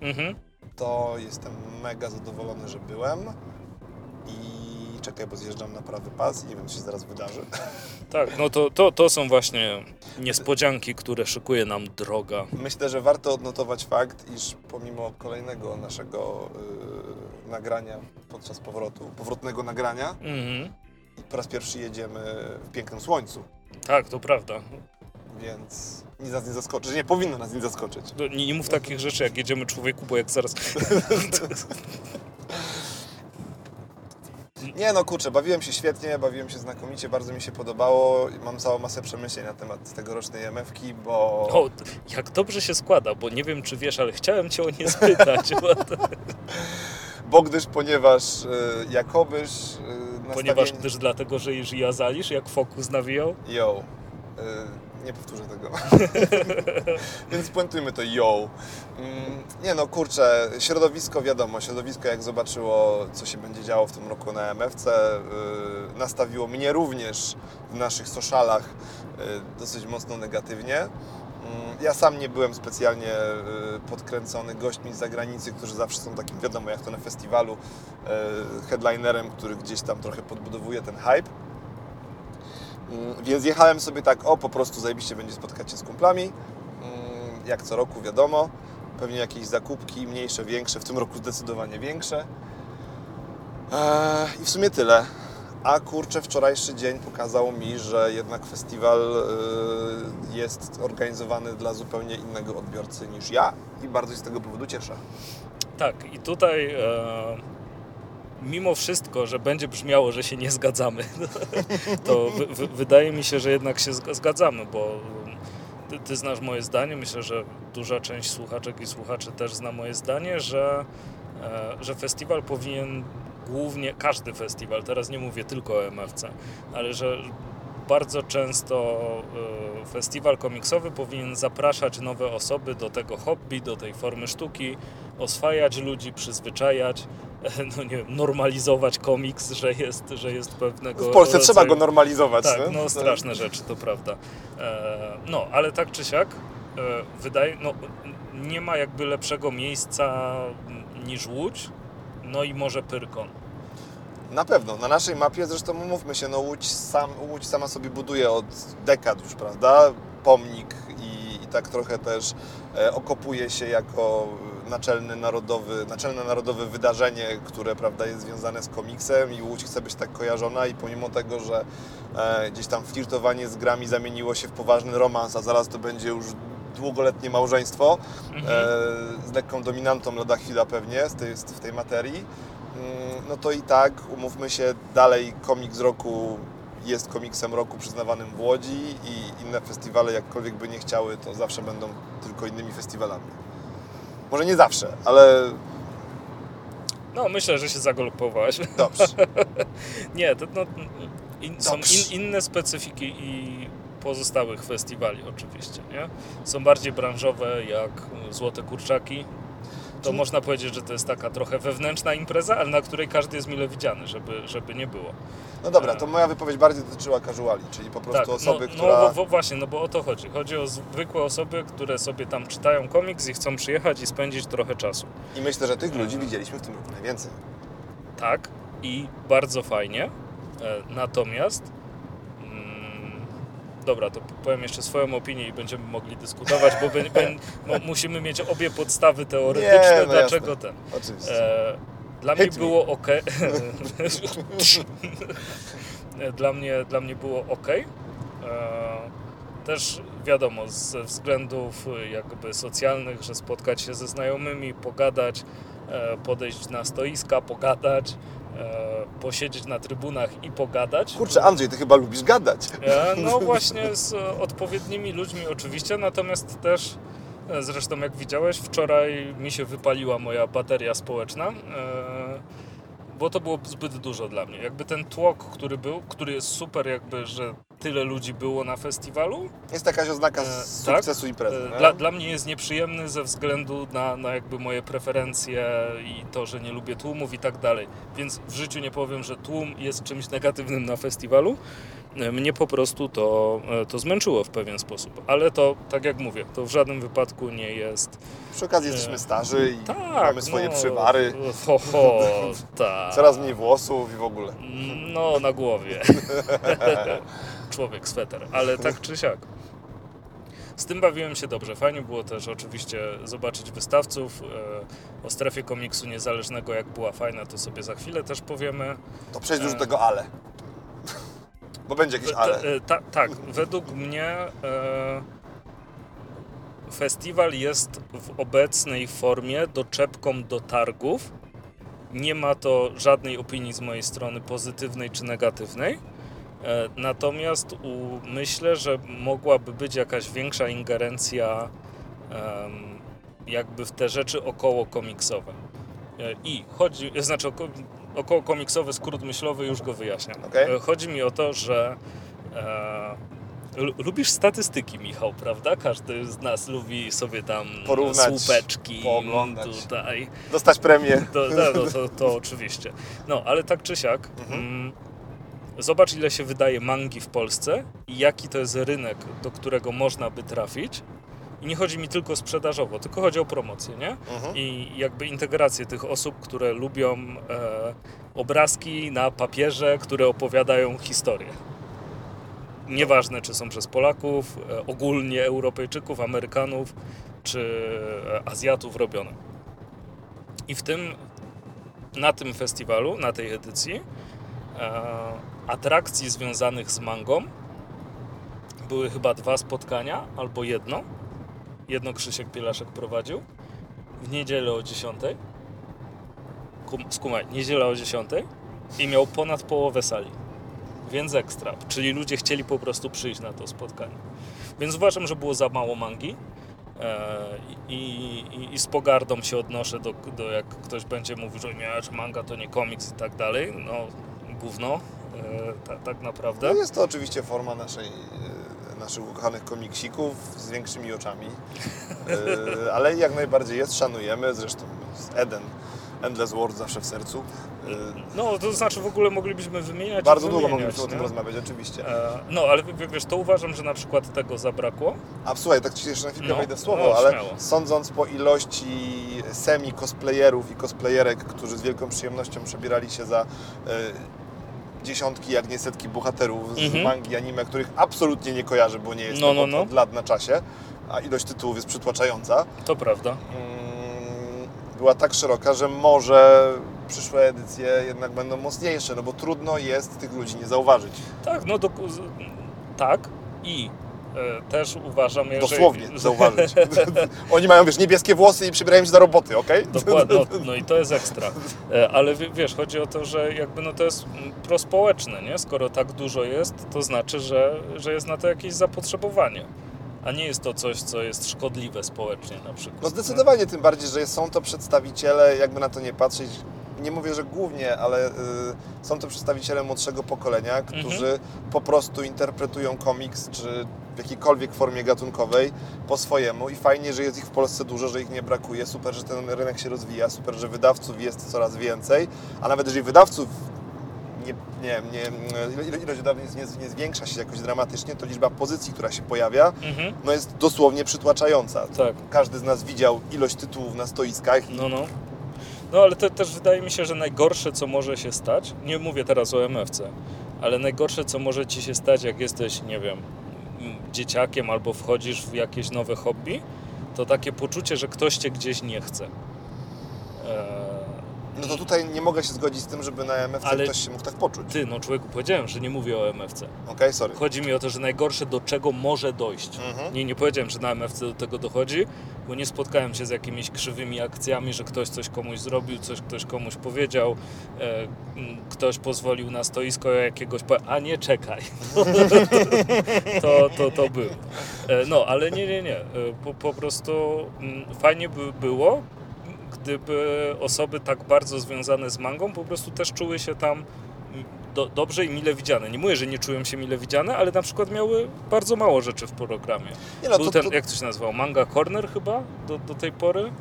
Mhm. to jestem mega zadowolony, że byłem. I czekaj, bo zjeżdżam na prawy pas i nie wiem, co się zaraz wydarzy. Tak, no to, to, to są właśnie niespodzianki, które szykuje nam droga. Myślę, że warto odnotować fakt, iż pomimo kolejnego naszego y, nagrania podczas powrotu, powrotnego nagrania, Mhm. po raz pierwszy jedziemy w pięknym słońcu, Tak, to prawda. więc nic nas nie zaskoczy, nie powinno nas nic zaskoczyć. No, Nie, nie mów takich rzeczy, jak jedziemy człowieku, bo jak zaraz... Nie no kurczę, bawiłem się świetnie, bawiłem się znakomicie, bardzo mi się podobało. Mam całą masę przemyśleń na temat tegorocznej MF-ki, bo O, jak dobrze się składa, bo nie wiem, czy wiesz, ale chciałem cię o nie spytać, bo bo gdyż, ponieważ y, jakobyż y, nastawienie... ponieważ też dlatego, że już ja zalisz, jak fokus nawijał. Y, nie powtórzę tego. Więc puentujmy to yo. Mm, nie no, kurczę, środowisko wiadomo, środowisko jak zobaczyło, co się będzie działo w tym roku na MFC, y, nastawiło mnie również w naszych socialach y, dosyć mocno negatywnie. Mm, Ja sam nie byłem specjalnie y, podkręcony gośćmi z zagranicy, którzy zawsze są takim, wiadomo, jak to na festiwalu, headlinerem, który gdzieś tam trochę podbudowuje ten hype. Mm, Więc jechałem sobie tak, o po prostu zajebiście będzie spotkać się z kumplami. Mm, Jak co roku wiadomo. Pewnie jakieś zakupki, mniejsze, większe, w tym roku zdecydowanie większe. Eee, I w sumie tyle. A kurczę, wczorajszy dzień pokazał mi, że jednak festiwal y, jest organizowany dla zupełnie innego odbiorcy niż ja i bardzo się z tego powodu cieszę. Tak, i tutaj e, mimo wszystko, że będzie brzmiało, że się nie zgadzamy, to wy, wy, wydaje mi się, że jednak się zg- zgadzamy, bo ty, ty znasz moje zdanie, myślę, że duża część słuchaczek i słuchaczy też zna moje zdanie, że, e, że festiwal powinien głównie, każdy festiwal, teraz nie mówię tylko o MFC, ale że bardzo często e, festiwal komiksowy powinien zapraszać nowe osoby do tego hobby, do tej formy sztuki, oswajać ludzi, przyzwyczajać, no nie wiem, normalizować komiks, że jest, że jest pewnego W Polsce rodzaju... trzeba go normalizować. Tak, nie? no straszne rzeczy, to prawda. E, no, ale tak czy siak, e, wydaje, no nie ma jakby lepszego miejsca niż Łódź, no i może Pyrkon. Na pewno. Na naszej mapie, zresztą umówmy się, no Łódź, sam, Łódź sama sobie buduje od dekad już, prawda? Pomnik i, i tak trochę też e, okopuje się jako naczelny narodowy, naczelne narodowe wydarzenie, które prawda, jest związane z komiksem i Łódź chce być tak kojarzona i pomimo tego, że e, gdzieś tam flirtowanie z grami zamieniło się w poważny romans, a zaraz to będzie już długoletnie małżeństwo Mhm. e, z lekką dominantą lada chwila pewnie z tej, w tej materii, no to i tak, umówmy się, dalej komiks roku jest komiksem roku przyznawanym w Łodzi i inne festiwale, jakkolwiek by nie chciały, to zawsze będą tylko innymi festiwalami. Może nie zawsze, ale No, myślę, że się zagolopowałeś. dobrze. Nie, to no, in, są in, inne specyfiki i pozostałych festiwali oczywiście, nie? Są bardziej branżowe jak Złote Kurczaki. To Czyli- można powiedzieć, że to jest taka trochę wewnętrzna impreza, ale na której każdy jest mile widziany, żeby, żeby nie było. No dobra, to moja wypowiedź bardziej dotyczyła casuali, czyli po prostu osoby, no, która... no bo, bo właśnie, no bo o to chodzi. Chodzi o zwykłe osoby, które sobie tam czytają komiks i chcą przyjechać i spędzić trochę czasu. I myślę, że tych ludzi widzieliśmy w tym roku najwięcej. Tak, i bardzo fajnie. E, Natomiast. Dobra, to powiem jeszcze swoją opinię i będziemy mogli dyskutować, bo musimy mieć obie podstawy teoretyczne, Nie, no dlaczego jasne. ten. Oczywiście. E, dla mnie me. było ok. dla, mnie, dla mnie było ok. E, też wiadomo, ze względów jakby socjalnych, że spotkać się ze znajomymi, pogadać, e, podejść na stoiska, pogadać, posiedzieć na trybunach i pogadać. Kurczę, Andrzej, ty chyba lubisz gadać. E, No właśnie z odpowiednimi ludźmi oczywiście, natomiast też e, zresztą jak widziałeś, wczoraj mi się wypaliła moja bateria społeczna, e, bo to było zbyt dużo dla mnie. Jakby ten tłok, który był, który jest super jakby, że tyle ludzi było na festiwalu, Jest jakaś oznaka E, sukcesu imprezy. e, dla, dla mnie jest nieprzyjemny ze względu na, na jakby moje preferencje i to, że nie lubię tłumów i tak dalej. Więc w życiu nie powiem, że tłum jest czymś negatywnym na festiwalu. E, Mnie po prostu to, to zmęczyło w pewien sposób. Ale to, tak jak mówię, to w żadnym wypadku nie jest. Przy okazji jesteśmy starzy i Tak, mamy swoje no, przywary, Ho, ho, tak. coraz mniej włosów i w ogóle. No, na głowie. Człowiek sweter, ale tak czy siak. Z tym bawiłem się dobrze. Fajnie było też oczywiście zobaczyć wystawców. E, O strefie komiksu niezależnego, jak była fajna, to sobie za chwilę też powiemy. To przejdź już E. do tego ale. Bo będzie jakieś Ta- ale. e, ta, tak, według mnie e, festiwal jest w obecnej formie doczepką do targów. Nie ma to żadnej opinii z mojej strony pozytywnej czy negatywnej. E, Natomiast u, myślę, że mogłaby być jakaś większa ingerencja jakby w te rzeczy około komiksowe. E, I chodzi, znaczy oko, około komiksowy skrót myślowy, już go wyjaśniam. Okej. E, Chodzi mi o to, że lu- lubisz statystyki, Michał, prawda? Każdy z nas lubi sobie tam Porównać, słupeczki pooglądać. tutaj. Dostać premię. To, no, no, to, to oczywiście. No, ale tak czy siak, mm, zobacz ile się wydaje mangi w Polsce i jaki to jest rynek, do którego można by trafić. I nie chodzi mi tylko sprzedażowo, tylko chodzi o promocję, nie? Mhm. I jakby integrację tych osób, które lubią e, obrazki na papierze, które opowiadają historię. Nieważne, czy są przez Polaków, e, ogólnie Europejczyków, Amerykanów, czy e, Azjatów robione. I w tym, na tym festiwalu, na tej edycji, atrakcji związanych z mangą były chyba dwa spotkania, albo jedno. Jedno Krzysiek Pielaszek prowadził w niedzielę o 10. Kum, skumaj, niedziela o 10 i miał ponad połowę sali. Więc ekstra. Czyli ludzie chcieli po prostu przyjść na to spotkanie. Więc uważam, że było za mało mangi. E, I, i, I z pogardą się odnoszę do, do jak ktoś będzie mówił, że nie, że manga to nie komiks i tak dalej. No, gówno, e, ta, tak naprawdę. No jest to oczywiście forma naszej, e, naszych ukochanych komiksików z większymi oczami. E, Ale jak najbardziej jest, szanujemy. Zresztą Eden Endless World zawsze w sercu. No, to znaczy w ogóle moglibyśmy wymieniać. Bardzo długo moglibyśmy o tym nie? rozmawiać, oczywiście. E, No, ale wiesz, to uważam, że na przykład tego zabrakło. A słuchaj, tak ci jeszcze na chwilkę No, wejdę w słowo, no, ale śmiało. sądząc po ilości semi-cosplayerów i cosplayerek, którzy z wielką przyjemnością przebierali się za dziesiątki, jak nie setki bohaterów z Mhm. mangi, anime, których absolutnie nie kojarzę, bo nie jest No, to no, od, no. od lat na czasie, a ilość tytułów jest przytłaczająca, To prawda. mm, była tak szeroka, że może przyszłe edycje jednak będą mocniejsze, no bo trudno jest tych ludzi nie zauważyć. Tak, no z- tak i też uważam, jeżeli... Dosłownie zauważyć. Oni mają, wiesz, niebieskie włosy i przybierają się za roboty, okej? Dokładnie, no, no i to jest ekstra. E, Ale wie- wiesz, chodzi o to, że jakby no to jest mm, prospołeczne, nie? Skoro tak dużo jest, to znaczy, że, że jest na to jakieś zapotrzebowanie. A nie jest to coś, co jest szkodliwe społecznie na przykład. No zdecydowanie, tym bardziej, że są to przedstawiciele, jakby na to nie patrzeć, nie mówię, że głównie, ale y, są to przedstawiciele młodszego pokolenia, którzy po prostu interpretują komiks, czy w jakiejkolwiek formie gatunkowej po swojemu i fajnie, że jest ich w Polsce dużo, że ich nie brakuje, super, że ten rynek się rozwija, super, że wydawców jest coraz więcej, a nawet jeżeli wydawców nie, nie, nie, ilo- ilość wydawnictw nie, nie zwiększa się jakoś dramatycznie, to liczba pozycji, która się pojawia, Mhm, no jest dosłownie przytłaczająca. tak. Każdy z nas widział ilość tytułów na stoiskach No, no. No ale to też wydaje mi się, że najgorsze, co może się stać, nie mówię teraz o MFC, ale najgorsze, co może ci się stać, jak jesteś, nie wiem, dzieciakiem albo wchodzisz w jakieś nowe hobby, to takie poczucie, że ktoś cię gdzieś nie chce. Eee, no to tutaj nie mogę się zgodzić z tym, żeby na MFC Ale- ktoś się mógł tak poczuć. ty, no człowieku, powiedziałem, że nie mówię o MFC. Okej, sorry. Chodzi mi o to, że najgorsze, do czego może dojść. Mhm. Nie, nie powiedziałem, że na MFC do tego dochodzi, bo nie spotkałem się z jakimiś krzywymi akcjami, że ktoś coś komuś zrobił, coś ktoś komuś powiedział, e, m, ktoś pozwolił na stoisko jakiegoś, a nie czekaj. to, to, to było. E, no, ale nie, nie, nie. E, po, po prostu mm, fajnie by było, gdyby osoby tak bardzo związane z mangą po prostu też czuły się tam do, dobrze i mile widziane. Nie mówię, że nie czują się mile widziane, ale na przykład miały bardzo mało rzeczy w programie. Nie no, Był to, ten, to, jak to się nazywał, Manga Corner chyba do, do tej pory.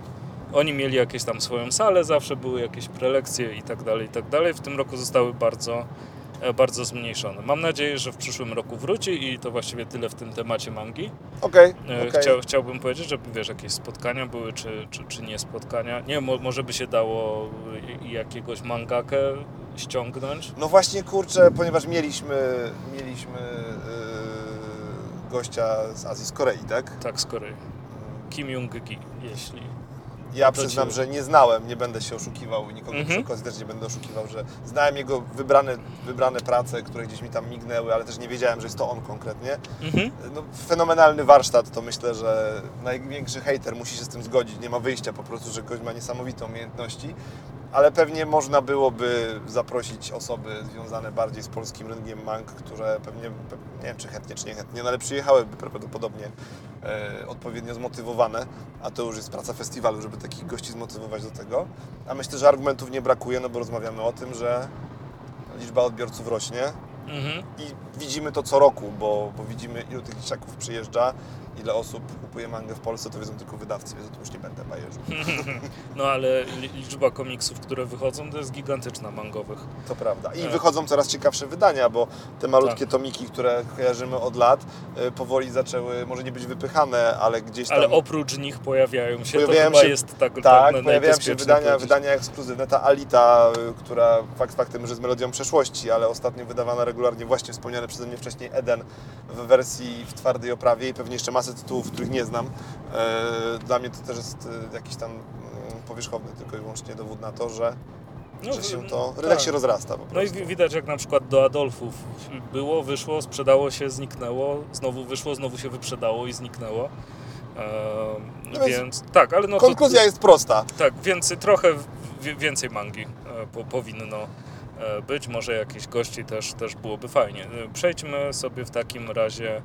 Oni mieli jakieś tam swoją salę, zawsze były jakieś prelekcje i tak dalej, i tak dalej. W tym roku zostały bardzo, bardzo zmniejszone. Mam nadzieję, że w przyszłym roku wróci i to właściwie tyle w tym temacie mangi. okej, E, okej. Chciał, chciałbym powiedzieć, żeby wiesz, jakieś spotkania były, czy, czy, czy nie spotkania. Nie mo, może by się dało i jakiegoś mangakę ściągnąć. No właśnie, kurczę, ponieważ mieliśmy, mieliśmy yy, gościa z Azji, z Korei, tak? Tak, z Korei. Kim Jong-gi, jeśli... Ja przyznam, że nie znałem, nie będę się oszukiwał i nikogo Mhm. przy okazji też nie będę oszukiwał, że znałem jego wybrane, wybrane prace, które gdzieś mi tam mignęły, ale też nie wiedziałem, że jest to on konkretnie. Mhm. No, fenomenalny warsztat, to myślę, że największy hater musi się z tym zgodzić. Nie ma wyjścia po prostu, że gość ma niesamowite umiejętności, ale pewnie można byłoby zaprosić osoby związane bardziej z polskim rynkiem mang, które pewnie, pe- nie wiem czy chętnie, czy nie chętnie, no ale przyjechałyby prawdopodobnie e, odpowiednio zmotywowane, a to już jest praca festiwalu, żeby takich gości zmotywować do tego. A myślę, że argumentów nie brakuje, no bo rozmawiamy o tym, że liczba odbiorców rośnie, Mhm. i widzimy to co roku, bo, bo widzimy ilu tych dzieciaków przyjeżdża, ile osób kupuje mangę w Polsce, to wiedzą tylko wydawcy, więc o tym już nie będę bajerzył. No ale li- liczba komiksów, które wychodzą, to jest gigantyczna mangowych. To prawda. I Tak. wychodzą coraz ciekawsze wydania, bo te malutkie Tak. tomiki, które kojarzymy od lat, y, powoli zaczęły może nie być wypychane, ale gdzieś tam... Ale oprócz nich pojawiają się, Pojawiają to się- jest tak, Tak, pojawiają się wydania, powiedzieć. wydania ekskluzywne. Ta Alita, y, która fakt faktem, że jest melodią przeszłości, ale ostatnio wydawana regularnie właśnie wspomniany przeze mnie wcześniej Eden w wersji w twardej oprawie i pewnie jeszcze masę tytułów, których nie znam. E, Dla mnie to też jest y, jakiś tam mm, powierzchowny tylko i wyłącznie dowód na to, że, No, że się to, rynek tak. się rozrasta po No i prostu. wi- widać jak na przykład do Adolfów było, wyszło, sprzedało się, zniknęło, znowu wyszło, znowu się wyprzedało i zniknęło. No więc więc tak, ale no to, Konkluzja jest prosta. Tak, więcej, trochę więcej mangi e, po, powinno e, być. Może jakichś gości też, też byłoby fajnie. E, Przejdźmy sobie w takim razie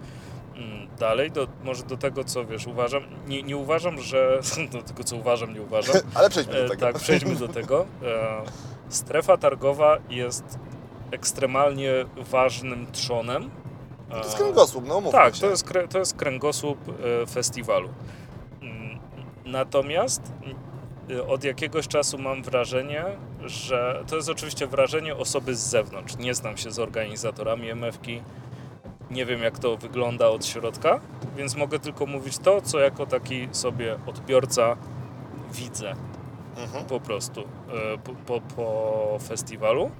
dalej, do, może do tego, co wiesz, uważam. Nie, nie uważam, że. Do tego, co uważam, nie uważam. Ale przejdźmy do E, tego. Tak, przejdźmy do tego. E, Strefa targowa jest ekstremalnie ważnym trzonem. To jest E, kręgosłup, no mówmy tak, się. to jest, to jest kręgosłup festiwalu. Mm, Natomiast od jakiegoś czasu mam wrażenie, że to jest oczywiście wrażenie osoby z zewnątrz. Nie znam się z organizatorami MFki, nie wiem jak to wygląda od środka, więc mogę tylko mówić to, co jako taki sobie odbiorca widzę Mhm. po prostu e, po, po, po festiwalu.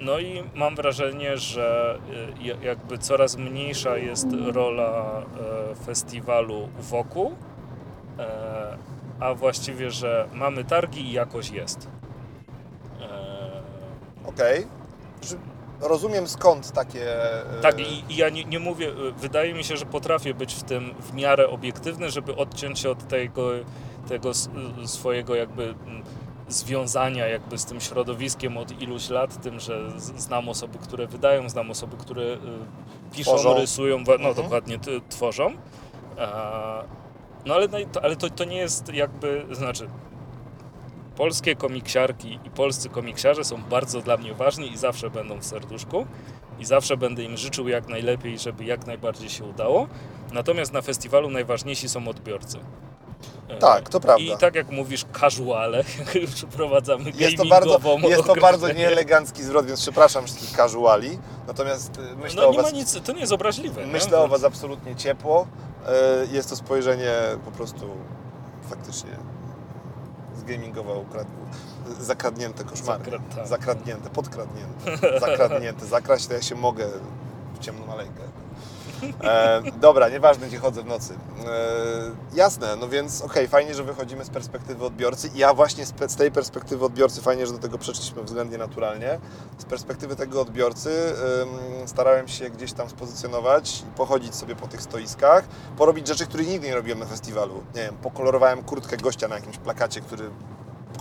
No i mam wrażenie, że e, ja- jakby coraz mniejsza jest rola e, festiwalu wokół, a właściwie, że mamy targi i jakoś jest. Okej. Czy Rozumiem skąd takie... e, Tak, i, i ja nie, nie mówię, y, wydaje mi się, że potrafię być w tym w miarę obiektywny, żeby odciąć się od tego, tego y, swojego jakby związania jakby z tym środowiskiem od iluś lat, tym, że znam osoby, które wydają, znam osoby, które piszą, Tworzą. rysują, no Mhm. dokładnie, tworzą. No ale, ale to, to nie jest jakby, znaczy polskie komiksiarki i polscy komiksiarze są bardzo dla mnie ważni i zawsze będą w serduszku i zawsze będę im życzył jak najlepiej, żeby jak najbardziej się udało. Natomiast na festiwalu najważniejsi są odbiorcy. E, Tak, to prawda. I tak jak mówisz, casuale, przeprowadzamy Jest to, bardzo, jest to bardzo nieelegancki zwrot, więc przepraszam wszystkich casuali. Natomiast e, myślę No o nie ma was... nic, to nie jest obraźliwe. nie? Myślę o Was absolutnie ciepło. E, Jest to spojrzenie po prostu faktycznie z gamingowa ukrad... zakradnięte koszmary. Zakra- tak. Zakradnięte, podkradnięte, zakradnięte. Zakraść to ja się mogę w ciemną alejkę. E, dobra, nieważne gdzie chodzę w nocy. E, jasne, no więc okej, fajnie, że wychodzimy z perspektywy odbiorcy i ja właśnie z, z tej perspektywy odbiorcy, fajnie, że do tego przeszliśmy względnie naturalnie, z perspektywy tego odbiorcy ym, starałem się gdzieś tam spozycjonować i pochodzić sobie po tych stoiskach, porobić rzeczy, których nigdy nie robiłem na festiwalu. Nie wiem, pokolorowałem kurtkę gościa na jakimś plakacie, który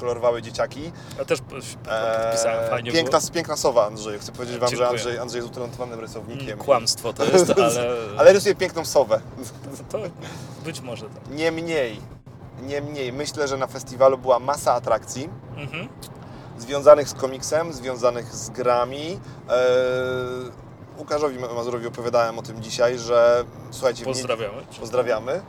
kolorowały dzieciaki. Ja też podpisałem, Eee, fajnie piękna, było. piękna sowa, Andrzej. Chcę powiedzieć Wam, że Dziękuję. Andrzej, Andrzej jest utalentowanym rysownikiem. Mm, Kłamstwo to jest, ale, Ale rysuje piękną sowę. to być może tak. Niemniej, niemniej, myślę, że na festiwalu była masa atrakcji Mhm. związanych z komiksem, związanych z grami. Eee, Łukaszowi Mazurowi opowiadałem o tym dzisiaj, że słuchajcie, nie- Pozdrawiamy.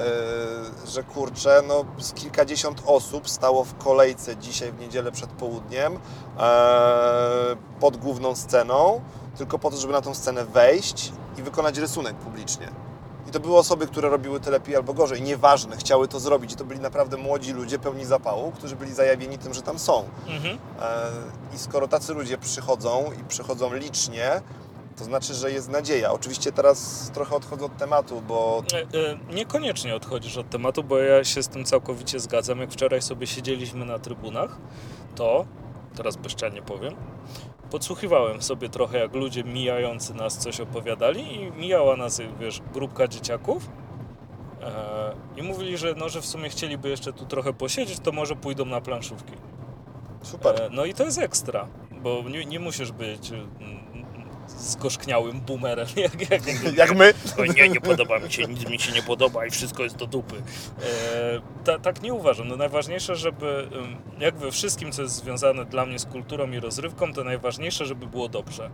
Eee, że kurczę, no z kilkadziesiąt osób stało w kolejce dzisiaj w niedzielę przed południem eee, pod główną sceną, tylko po to, żeby na tą scenę wejść i wykonać rysunek publicznie. I to były osoby, które robiły to lepiej albo gorzej, nieważne, chciały to zrobić. I to byli naprawdę młodzi ludzie, pełni zapału, którzy byli zajawieni tym, że tam są. Mhm. E, I skoro tacy ludzie przychodzą i przychodzą licznie, to znaczy, że jest nadzieja. Oczywiście teraz trochę odchodzę od tematu, bo E, e, Niekoniecznie odchodzisz od tematu, bo ja się z tym całkowicie zgadzam. Jak wczoraj sobie siedzieliśmy na trybunach, to, teraz bezczelnie powiem, podsłuchiwałem sobie trochę, jak ludzie mijający nas coś opowiadali i mijała nas, wiesz, grupka dzieciaków e, i mówili, że, no, że w sumie chcieliby jeszcze tu trochę posiedzieć, to może pójdą na planszówki. super. No i to jest ekstra, bo nie, nie musisz być mm, zgorzkniałym boomerem, jak, jak, Jak my. o nie, nie podoba mi się, nic mi się nie podoba i wszystko jest do dupy. E, ta, tak nie uważam. No najważniejsze, żeby jak we wszystkim, co jest związane dla mnie z kulturą i rozrywką, to najważniejsze, żeby było dobrze.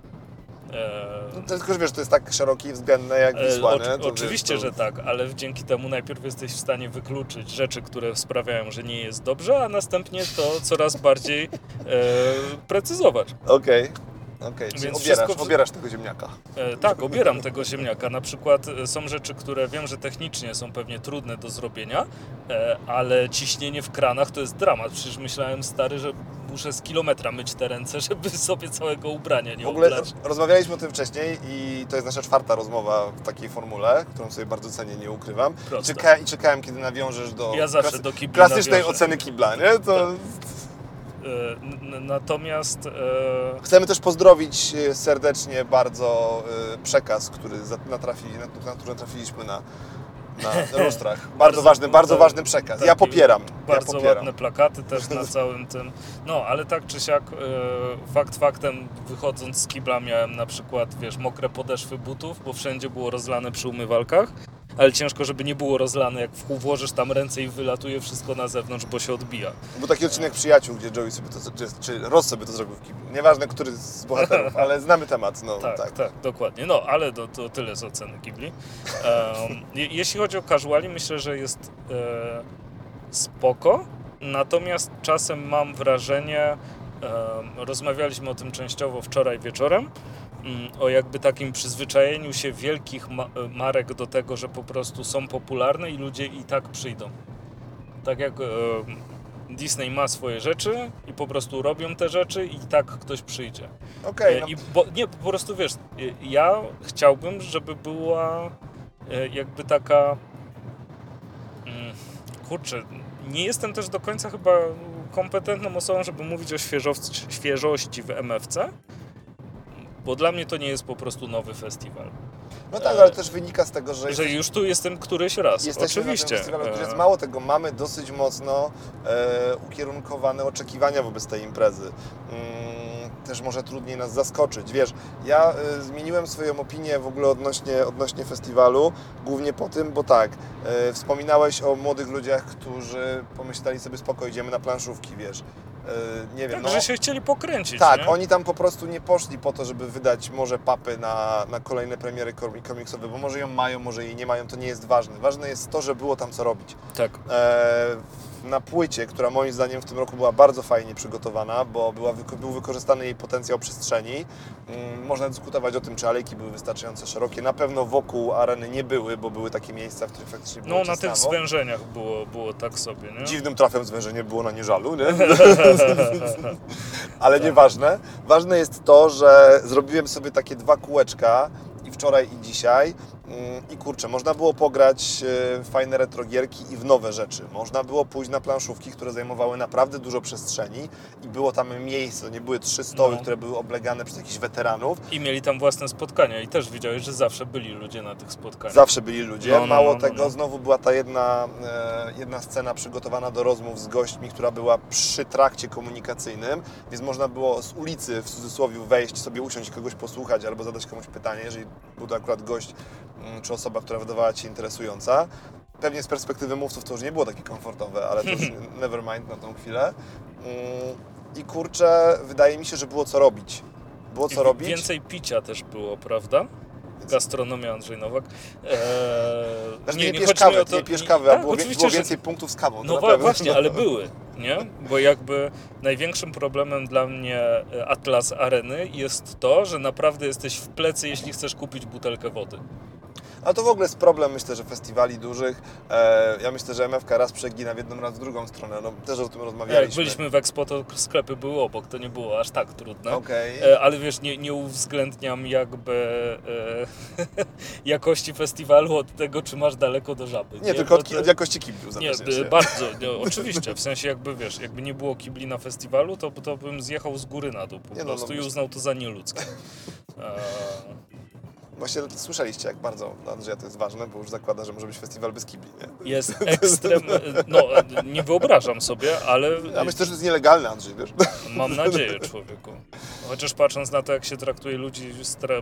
E, No, to tylko, że wiesz, to jest tak szerokie i względne jak e, Wisła? To, oczywiście, wiesz, to... że tak, ale dzięki temu najpierw jesteś w stanie wykluczyć rzeczy, które sprawiają, że nie jest dobrze, a następnie to coraz bardziej e, precyzować. Okej, okej, czyli Więc obierasz, wszystko- obierasz tego ziemniaka. E, tak, obieram tego ziemniaka. Na przykład e, są rzeczy, które wiem, że technicznie są pewnie trudne do zrobienia, e, ale ciśnienie w kranach to jest dramat. Przecież myślałem, stary, że muszę z kilometra myć te ręce, żeby sobie całego ubrania nie W ogóle oblać. rozmawialiśmy o tym wcześniej i to jest nasza czwarta rozmowa w takiej formule, którą sobie bardzo cenię, nie ukrywam. I, Proste. czeka, I czekałem, kiedy nawiążesz do Ja zawsze klasy- do klasycznej nawiążę. oceny kibla, nie? To... N- Natomiast e, Chcemy też pozdrowić e, serdecznie bardzo e, przekaz, który natrafi, na, który natrafiliśmy na, na lustrach. Bardzo, Bardzo- ważny, bardzo ważny przekaz. Ja popieram. bardzo ja popieram. ładne plakaty też na całym tym. No, ale tak czy siak, e, fakt faktem, wychodząc z kibla miałem na przykład, wiesz, mokre podeszwy butów, bo wszędzie było rozlane przy umywalkach, ale ciężko, żeby nie było rozlane, jak włożysz tam ręce i wylatuje wszystko na zewnątrz, bo się odbija. Był taki odcinek Przyjaciół, gdzie Joey sobie to, czy, czy Ross sobie to zrobił w kiblu. Nieważne, który z bohaterów, ale znamy temat. No, Tak, tak. tak, dokładnie. No, ale to, to tyle z oceny kibli. Um, je- jeśli chodzi o casuali, myślę, że jest e, spoko. natomiast czasem mam wrażenie, em, rozmawialiśmy o tym częściowo wczoraj wieczorem, o jakby takim przyzwyczajeniu się wielkich ma- marek do tego, że po prostu są popularne i ludzie i tak przyjdą. Tak jak em, Disney ma swoje rzeczy i po prostu robią te rzeczy i tak ktoś przyjdzie. Okej, E, no, bo, nie, po prostu wiesz, e, ja chciałbym, żeby była e, jakby taka. mm, Kurczę, nie jestem też do końca chyba kompetentną osobą, żeby mówić o świeżości w MFC, bo dla mnie to nie jest po prostu nowy festiwal. no tak, ale też wynika z tego, że, Że już tu jestem któryś raz, jesteśmy oczywiście. na tym jest E, mało tego, mamy dosyć mocno e, ukierunkowane oczekiwania wobec tej imprezy. Mm, też może trudniej nas zaskoczyć. Wiesz, ja e, zmieniłem swoją opinię w ogóle odnośnie, odnośnie festiwalu, głównie po tym, bo tak, e, wspominałeś o młodych ludziach, którzy pomyśleli sobie spoko, idziemy na planszówki, wiesz. E, nie wiem, Tak, no, że się chcieli pokręcić. tak, nie? oni tam po prostu nie poszli po to, żeby wydać może papy na, na kolejne premiery komi- komiksowe, bo może ją mają, może jej nie mają, to nie jest ważne. Ważne jest to, że było tam co robić. tak. E, na płycie, która moim zdaniem w tym roku była bardzo fajnie przygotowana, bo była, był wykorzystany jej potencjał przestrzeni. Mm, Można dyskutować o tym, czy alejki były wystarczająco szerokie. Na pewno wokół areny nie były, bo były takie miejsca, w których faktycznie było No na tych zwężeniach było, było tak sobie, nie? Dziwnym trafem zwężenie było na nieżalu, nie? Ale nieważne. Ważne jest to, że zrobiłem sobie takie dwa kółeczka i wczoraj i dzisiaj i kurczę, można było pograć e, fajne retrogierki i w nowe rzeczy. Można było pójść na planszówki, które zajmowały naprawdę dużo przestrzeni i było tam miejsce, nie były trzy stoły, No. które były oblegane przez jakichś weteranów. I mieli tam własne spotkania i też widziałeś, że zawsze byli ludzie na tych spotkaniach. Zawsze byli ludzie. No, no, Mało no, no, tego, no. znowu była ta jedna, e, jedna scena przygotowana do rozmów z gośćmi, która była przy trakcie komunikacyjnym, więc można było z ulicy w cudzysłowie wejść, sobie usiąść, kogoś posłuchać albo zadać komuś pytanie, jeżeli był to akurat gość mm, czy osoba, która wydawała Ci interesująca. Pewnie z perspektywy mówców to już nie było takie komfortowe, ale to już never mind na tą chwilę. Mm, I kurczę, wydaje mi się, że było co robić. Było I co robić. Więcej picia też było, prawda? Gastronomia Andrzej Nowak. Eee, Znaczy, nie, nie kawy, o to- nie pijesz nie- kawy, a tak, było, było że- więcej punktów z kawą. No właśnie, ale były, nie? Bo jakby największym problemem dla mnie e, Atlas Areny jest to, że naprawdę jesteś w plecy, jeśli chcesz kupić butelkę wody. Ale to w ogóle jest problem, myślę, że festiwali dużych. E, ja myślę, że MFK raz przegina w jedną, raz w drugą stronę. No, też o tym Jak rozmawialiśmy. byliśmy w Expo, to sklepy były obok, to nie było aż tak trudne. Okej. E, Ale wiesz, nie, nie uwzględniam jakby e, jakości festiwalu od tego, czy masz daleko do żaby. Nie, tylko Bo od, od jakości kiblu Nie, e, bardzo, nie, oczywiście, w sensie jakby wiesz, jakby nie było kibli na festiwalu, to, to bym zjechał z góry na dół po Nie no, prostu no, i myślę- uznał to za nieludzkie. E, Właśnie słyszeliście, jak bardzo dla Andrzeja to jest ważne, bo już zakłada, że może być festiwal bez kibli. Nie? jest ekstrem, no nie wyobrażam sobie, ale Ja myślę, że to jest nielegalne, Andrzej, wiesz? mam nadzieję człowieku. Chociaż patrząc na to, jak się traktuje ludzi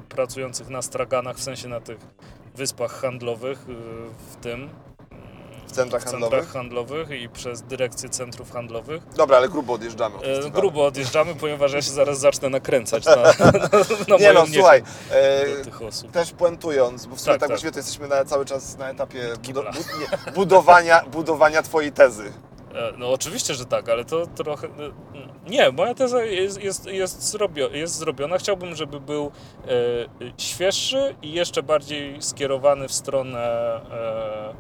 pracujących na straganach, w sensie na tych wyspach handlowych, y, w tym centrach w handlowych. centrach handlowych i przez dyrekcję centrów handlowych. Dobra, ale grubo odjeżdżamy. od E, grubo odjeżdżamy, ponieważ ja się zaraz zacznę nakręcać na, na, na Nie no, słuchaj, e, tych osób. też puentując, bo w sumie Tak, tak, tak. jesteśmy na, cały czas na etapie budo, bu, nie, budowania, budowania Twojej tezy. E, No oczywiście, że tak, ale to trochę... e, Nie, moja teza jest, jest, jest, zrobio, jest zrobiona. Chciałbym, żeby był e, świeższy i jeszcze bardziej skierowany w stronę e,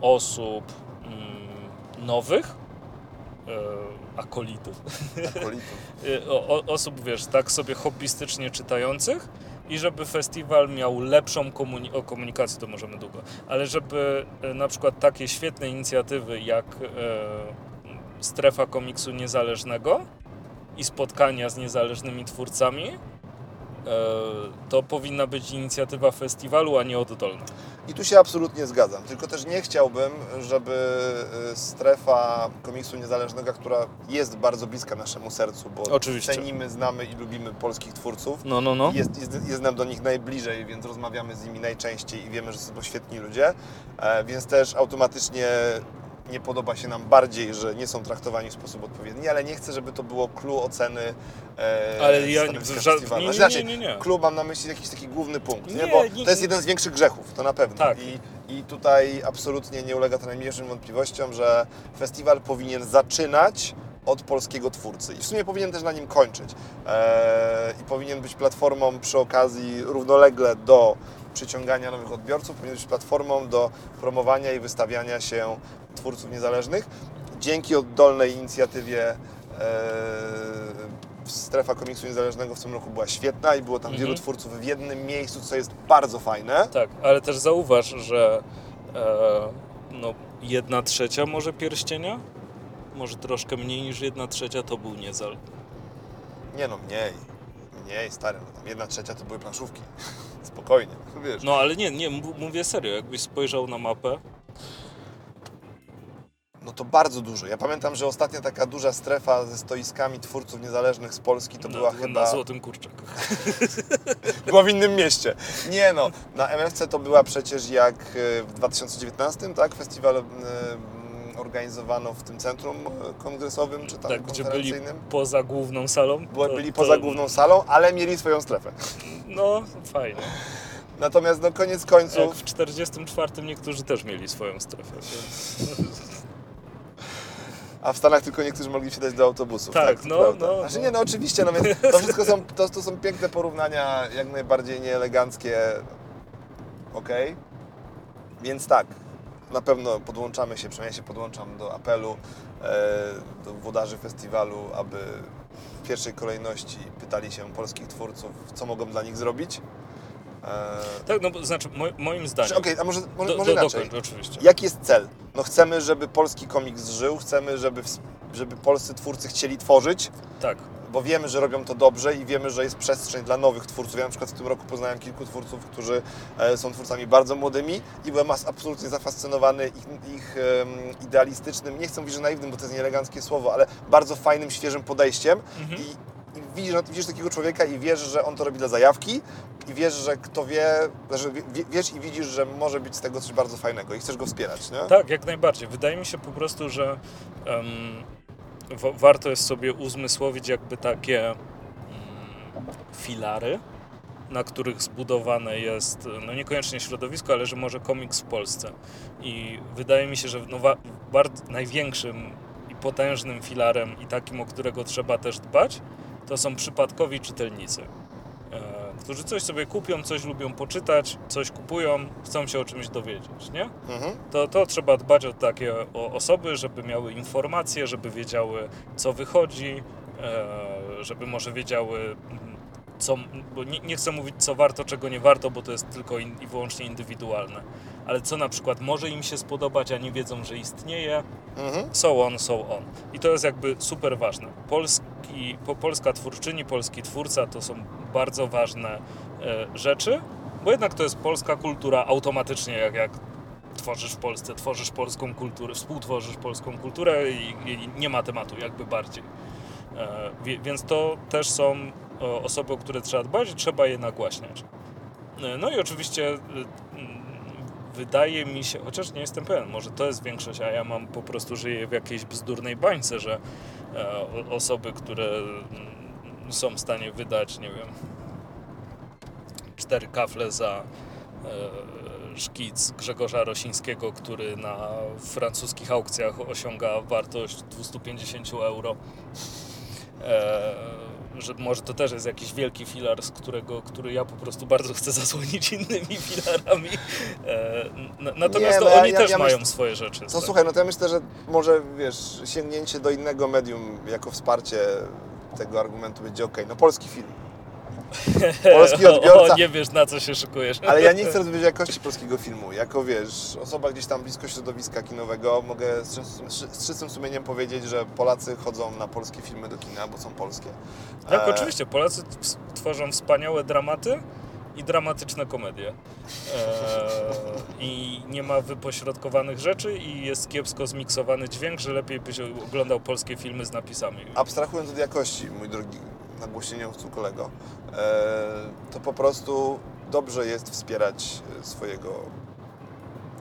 osób mm, nowych, e, akolitów. Akolitów. Y, o, osób, wiesz, tak sobie hobbystycznie czytających i żeby festiwal miał lepszą komuni- o komunikację, to możemy długo, ale żeby e, na przykład takie świetne inicjatywy jak e, strefa komiksu niezależnego i spotkania z niezależnymi twórcami, e, to powinna być inicjatywa festiwalu, a nie oddolna. I tu się absolutnie zgadzam, tylko też nie chciałbym, żeby y, strefa komiksu niezależnego, która jest bardzo bliska naszemu sercu, bo Oczywiście. cenimy, znamy i lubimy polskich twórców, No, no, no. jest, jest, jest nam do nich najbliżej, więc rozmawiamy z nimi najczęściej i wiemy, że są to świetni ludzie, e, więc też automatycznie nie podoba się nam bardziej, że nie są traktowani w sposób odpowiedni, ale nie chcę, żeby to było clue oceny e, Ale ja festiwalu. nie, nie, Znaczy, nie, nie, nie. clue mam na myśli jakiś taki główny punkt, nie? Nie, bo nie- to jest jeden z większych grzechów, to na pewno. Tak. I I tutaj absolutnie nie ulega to najmniejszym wątpliwościom, że festiwal powinien zaczynać od polskiego twórcy i w sumie powinien też na nim kończyć. Eee, I powinien być platformą przy okazji równolegle do przyciągania nowych odbiorców, powinien być platformą do promowania i wystawiania się twórców niezależnych. Dzięki oddolnej inicjatywie eee, strefa komiksu niezależnego w tym roku była świetna i było tam Mhm. wielu twórców w jednym miejscu, co jest bardzo fajne. Tak, ale też zauważ, że e, no, jedna trzecia może pierścienia, może troszkę mniej niż jedna trzecia to był Niezal. Nie no, mniej. Mniej, stary, no tam jedna trzecia to były planszówki. Spokojnie, wiesz. No ale nie, nie, mówię serio, jakbyś spojrzał na mapę, No to bardzo dużo. Ja pamiętam, że ostatnia taka duża strefa ze stoiskami twórców niezależnych z Polski to na, była na chyba... Złotym Kurczaku. Była w innym mieście. Nie no, na MFC to była przecież jak e, w 2019, tak? Festiwal e, mm, organizowano w tym centrum e, kongresowym czy tam Tak, gdzie byli poza główną salą. Byli to- poza główną salą, ale mieli swoją strefę. No, fajnie. Natomiast no koniec Jak końców... w 44 niektórzy też mieli swoją strefę. Więc... A w Stanach tylko niektórzy mogli wsiadać do autobusów. Tak, to no, prawda. no, Znaczy no. nie, no oczywiście, no więc to wszystko są, to, to są piękne porównania, jak najbardziej nieeleganckie. Okej. Więc tak, na pewno podłączamy się, przynajmniej ja się podłączam do apelu e, do włodarzy festiwalu, aby w pierwszej kolejności pytali się polskich twórców, co mogą dla nich zrobić. E, Tak, no bo znaczy mo, moim zdaniem. Okej, a może, może, do, może do, inaczej. dokończ, oczywiście. Jaki jest cel? No chcemy, żeby polski komiks żył, chcemy, żeby, żeby polscy twórcy chcieli tworzyć, Tak. bo wiemy, że robią to dobrze i wiemy, że jest przestrzeń dla nowych twórców. Ja na przykład w tym roku poznałem kilku twórców, którzy e, są twórcami bardzo młodymi i byłem absolutnie zafascynowany ich, ich em, idealistycznym, nie chcę mówić, że naiwnym, bo to jest nieeleganckie słowo, ale bardzo fajnym, świeżym podejściem Mhm. i widzisz, no, widzisz takiego człowieka i wiesz, że on to robi dla zajawki i wiesz, że kto wie, że wie, wiesz i widzisz, że może być z tego coś bardzo fajnego i chcesz go wspierać, nie? Tak, jak najbardziej. Wydaje mi się po prostu, że wa- warto jest sobie uzmysłowić jakby takie mm, filary, na których zbudowane jest, no niekoniecznie środowisko, ale że może komiks w Polsce. I wydaje mi się, że no, największym i potężnym filarem i takim, o którego trzeba też dbać, to są przypadkowi czytelnicy. E, którzy coś sobie kupią, coś lubią poczytać, coś kupują, chcą się o czymś dowiedzieć, nie? Mhm. to, to trzeba dbać o takie o osoby, żeby miały informacje, żeby wiedziały, co wychodzi, e, żeby może wiedziały, mm, co, bo nie, nie chcę mówić, co warto, czego nie warto, bo to jest tylko in, i wyłącznie indywidualne, ale co na przykład może im się spodobać, a nie wiedzą, że istnieje, Mhm. so on, so on. I to jest jakby super ważne. Polski, po, polska twórczyni, polski twórca to są bardzo ważne e, rzeczy, bo jednak to jest polska kultura automatycznie, jak, jak tworzysz w Polsce, tworzysz polską kulturę, współtworzysz polską kulturę i, i nie ma tematu jakby bardziej. E, więc to też są e, osoby, o które trzeba dbać i trzeba je nagłaśniać. No i oczywiście wydaje mi się, chociaż nie jestem pewien, może to jest większość, a ja mam po prostu żyję w jakiejś bzdurnej bańce, że e, osoby, które mm, są w stanie wydać, nie wiem, cztery kafle za e, szkic Grzegorza Rosińskiego, który na francuskich aukcjach osiąga wartość 250 euro. E, że może to też jest jakiś wielki filar, z którego, który ja po prostu bardzo chcę zasłonić innymi filarami. E, natomiast Nie, no oni ja- też ja mają myśl- swoje rzeczy. To tak. słuchaj, no to ja myślę, że może, wiesz, sięgnięcie do innego medium jako wsparcie tego argumentu będzie ok. No polski film. Polski odbiorca. O, nie wiesz na co się szykujesz. Ale ja nie chcę rozwijać jakości polskiego filmu. Jako, wiesz, osoba gdzieś tam blisko środowiska kinowego, mogę z, czystym- z czystym sumieniem powiedzieć, że Polacy chodzą na polskie filmy do kina, bo są polskie. Tak, E, oczywiście. Polacy tworzą wspaniałe dramaty i dramatyczne komedie. Eee, I nie ma wypośrodkowanych rzeczy i jest kiepsko zmiksowany dźwięk, że lepiej byś oglądał polskie filmy z napisami. Abstrahując od jakości, mój drogi nagłośnieniowcu kolego, e, to po prostu dobrze jest wspierać e, swojego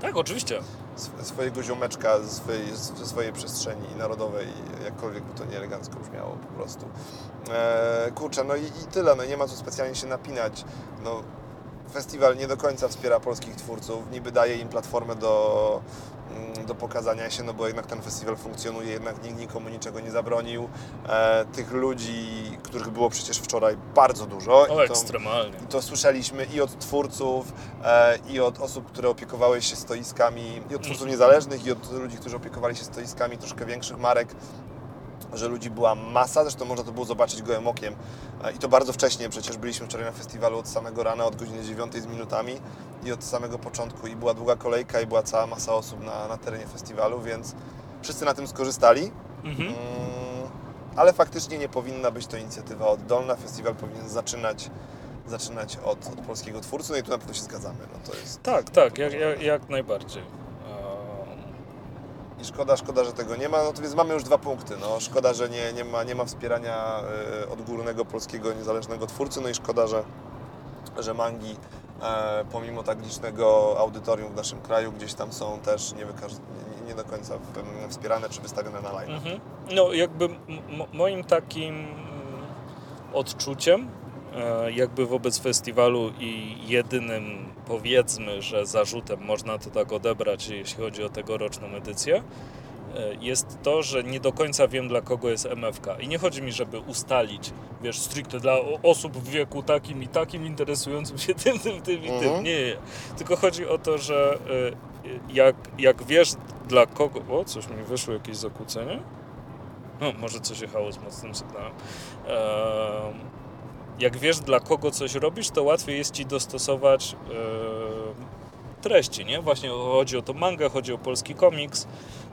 Tak, oczywiście. sw- swojego ziomeczka ze swojej, ze swojej przestrzeni narodowej, jakkolwiek by to nieelegancko brzmiało po prostu. E, kurczę, no i, i tyle, no nie ma co specjalnie się napinać. No, festiwal nie do końca wspiera polskich twórców, niby daje im platformę do, do pokazania się, no bo jednak ten festiwal funkcjonuje, jednak nikt nikomu niczego nie zabronił. E, tych ludzi, których było przecież wczoraj bardzo dużo. O, i to- ekstremalnie. to słyszeliśmy i od twórców, e, i od osób, które opiekowały się stoiskami, i od twórców niezależnych, i od ludzi, którzy opiekowali się stoiskami troszkę większych marek, że ludzi była masa, zresztą można to było zobaczyć gołym okiem. E, I to bardzo wcześnie, przecież byliśmy wczoraj na festiwalu od samego rana, od godziny 9 z minutami i od samego początku i była długa kolejka i była cała masa osób na, na terenie festiwalu, więc wszyscy na tym skorzystali. Mhm. Mm, ale faktycznie nie powinna być to inicjatywa oddolna. Festiwal powinien zaczynać, zaczynać od, od polskiego twórcy, no i tu na pewno się zgadzamy. No to jest... Tak, tak, jak, jak, jak najbardziej. I szkoda, szkoda, że tego nie ma, no to więc mamy już dwa punkty. No, szkoda, że nie, nie, ma, nie ma wspierania y, odgórnego polskiego niezależnego twórcy, no i szkoda, że, że mangi e, pomimo tak licznego audytorium w naszym kraju gdzieś tam są też nie, nie, nie do końca wspierane czy wystawione na line. Mhm. No, jakby moim takim odczuciem, e, jakby wobec festiwalu i jedynym, powiedzmy, że zarzutem można to tak odebrać, jeśli chodzi o tegoroczną edycję, e, jest to, że nie do końca wiem, dla kogo jest MFK. I nie chodzi mi, żeby ustalić, wiesz, stricte dla osób w wieku takim i takim, interesującym się tym, tym, tym i tym. Mhm. Nie, nie. Tylko chodzi o to, że e, jak, jak wiesz, dla kogo... O, coś mi wyszło, jakieś zakłócenie? No, może coś jechało z mocnym sygnałem. Ehm, jak wiesz, dla kogo coś robisz, to łatwiej jest ci dostosować em, treści, nie? Właśnie chodzi o to mangę, chodzi o polski komiks.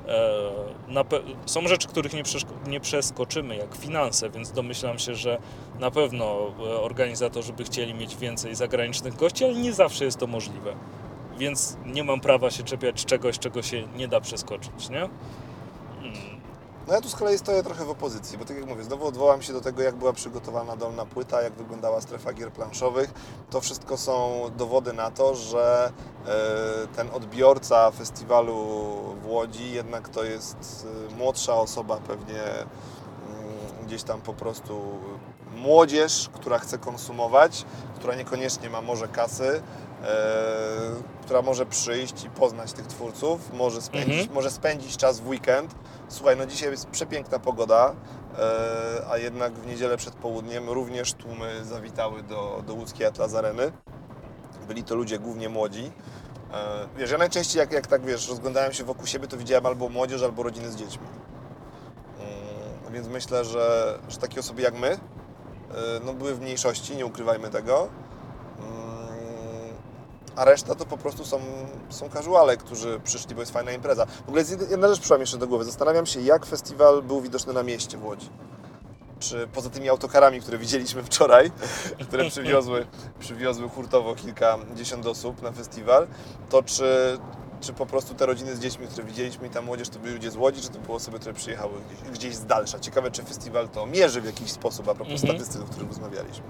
E, są rzeczy, których nie, nie przeskoczymy, jak finanse, więc domyślam się, że na pewno e, organizatorzy by chcieli mieć więcej zagranicznych gości, ale nie zawsze jest to możliwe. Więc nie mam prawa się czepiać czegoś, czego się nie da przeskoczyć, nie? Mm. No ja tu z kolei stoję trochę w opozycji, bo tak jak mówię, znowu odwołam się do tego, jak była przygotowana dolna płyta, jak wyglądała strefa gier planszowych. To wszystko są dowody na to, że e, ten odbiorca festiwalu w Łodzi jednak to jest e, młodsza osoba, pewnie mm, gdzieś tam po prostu młodzież, która chce konsumować, która niekoniecznie ma może kasy, która może przyjść i poznać tych twórców, może spędzić, Mhm. może spędzić czas w weekend. Słuchaj, no dzisiaj jest przepiękna pogoda, e, a jednak w niedzielę przed południem również tłumy zawitały do, do łódzkiej Atlas Areny. Byli to ludzie głównie młodzi. E, Wiesz, ja najczęściej jak, jak tak wiesz, rozglądałem się wokół siebie, to widziałem albo młodzież, albo rodziny z dziećmi. Mm, Więc myślę, że, że takie osoby jak my, e, no były w mniejszości, nie ukrywajmy tego. Mm, A reszta to po prostu są, są casuale, którzy przyszli, bo jest fajna impreza. W ogóle jest jedna rzecz przyszła mi jeszcze do głowy. Zastanawiam się, jak festiwal był widoczny na mieście w Łodzi. Czy poza tymi autokarami, które widzieliśmy wczoraj, które przywiozły, przywiozły hurtowo kilkadziesiąt osób na festiwal, to czy, czy po prostu te rodziny z dziećmi, które widzieliśmy i ta młodzież, to byli ludzie z Łodzi, czy to były osoby, które przyjechały gdzieś, gdzieś z dalsza? Ciekawe, czy festiwal to mierzy w jakiś sposób, a propos Mhm. statystyk, o których rozmawialiśmy.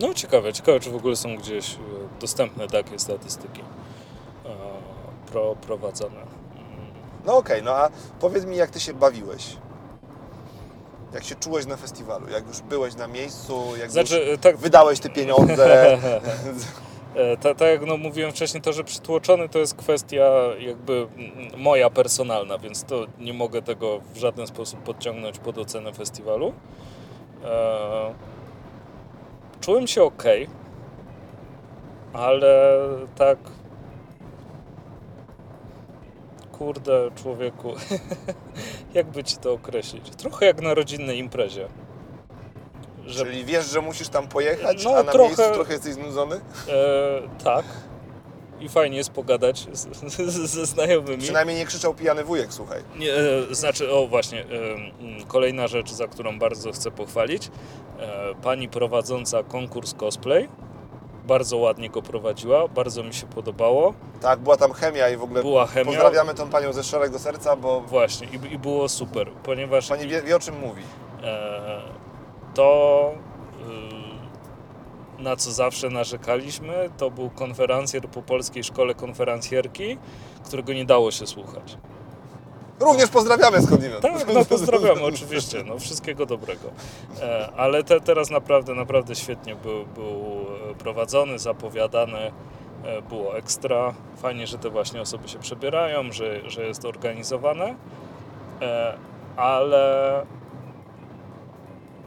No ciekawe, ciekawe czy w ogóle są gdzieś e, dostępne takie statystyki e, pro, prowadzone. No okej, no a powiedz mi, jak Ty się bawiłeś? Jak się czułeś na festiwalu? Jak już byłeś na miejscu? Jak już Znaczy, e, tak, wydałeś te pieniądze? e, ta, tak jak no, mówiłem wcześniej, to, że przytłoczony to jest kwestia jakby moja personalna, więc to nie mogę tego w żaden sposób podciągnąć pod ocenę festiwalu. E, czułem się ok, ale tak kurde człowieku, jakby ci to określić? Trochę jak na rodzinnej imprezie. Że Czyli wiesz, że musisz tam pojechać, No, a na trochę- miejscu trochę jesteś znudzony? E, tak. I fajnie jest pogadać z, z, ze znajomymi. Przynajmniej nie krzyczał pijany wujek, słuchaj. Nie, e, znaczy, o właśnie, e, kolejna rzecz, za którą bardzo chcę pochwalić. E, pani prowadząca konkurs cosplay bardzo ładnie go prowadziła, bardzo mi się podobało. Tak, była tam chemia i w ogóle Była chemia. pozdrawiamy tą panią ze szczerego serca, bo Właśnie, i, i było super, ponieważ pani wie, wie o czym mówi. to y, na co zawsze narzekaliśmy, to był konferencjer po Polskiej Szkole Konferencjerki, którego nie dało się słuchać. Również pozdrawiamy skądinąd. Tak, no pozdrawiamy oczywiście, no wszystkiego dobrego. E, ale te, teraz naprawdę, naprawdę świetnie był, był prowadzony, zapowiadany, e, było ekstra. Fajnie, że te właśnie osoby się przebierają, że, że jest organizowane, e, ale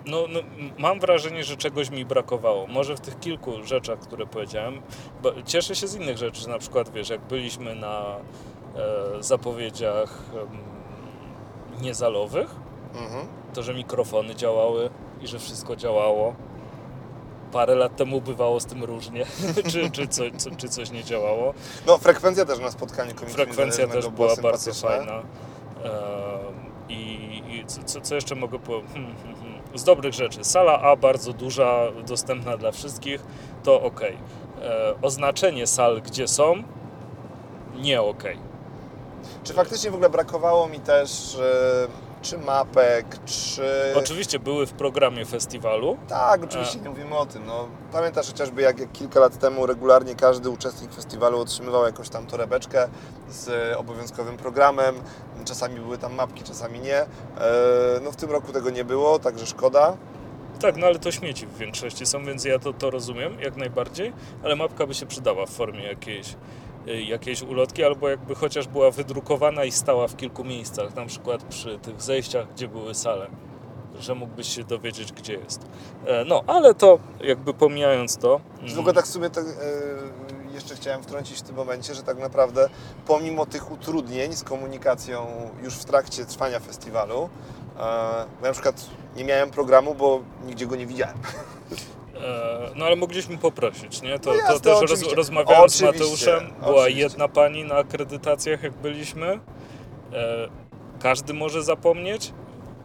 no, no, mam wrażenie, że czegoś mi brakowało. Może w tych kilku rzeczach, które powiedziałem, bo cieszę się z innych rzeczy, na przykład wiesz, jak byliśmy na e, zapowiedziach em, niezalowych, Mhm. to, że mikrofony działały i że wszystko działało. Parę lat temu bywało z tym różnie, czy, czy, co, co, czy coś nie działało. No, frekwencja też na spotkaniu komitetu Frekwencja też była bardzo fajna. Em, I, i co- co, co jeszcze mogę powiedzieć? Hmm, hmm, hmm. Z dobrych rzeczy. Sala A bardzo duża, dostępna dla wszystkich, to ok. E, oznaczenie sal, gdzie są, nie ok. Czy faktycznie w ogóle brakowało mi też e, czy mapek, czy... Oczywiście były w programie festiwalu, Tak, oczywiście nie mówimy o tym. No, pamiętasz chociażby jak, jak kilka lat temu regularnie każdy uczestnik festiwalu otrzymywał jakąś tam torebeczkę z obowiązkowym programem. Czasami były tam mapki, czasami nie. E, no w tym roku tego nie było, także szkoda. Tak, no ale to śmieci w większości są, więc ja to, to rozumiem jak najbardziej, ale mapka by się przydała w formie jakiejś, y, jakiejś ulotki, albo jakby chociaż była wydrukowana i stała w kilku miejscach, na przykład przy tych zejściach, gdzie były sale, że mógłbyś się dowiedzieć, gdzie jest. E, No, ale to jakby pomijając to... W ogóle tak sobie tak, e, jeszcze chciałem wtrącić w tym momencie, że tak naprawdę pomimo tych utrudnień z komunikacją już w trakcie trwania festiwalu, ja na przykład nie miałem programu, bo nigdzie go nie widziałem. E, No ale mogliśmy poprosić, nie? To, No jasne, to też roz, oczywiście. rozmawiałem z Oczywiście, Mateuszem. Była oczywiście. jedna pani na akredytacjach, jak byliśmy. E, Każdy może zapomnieć.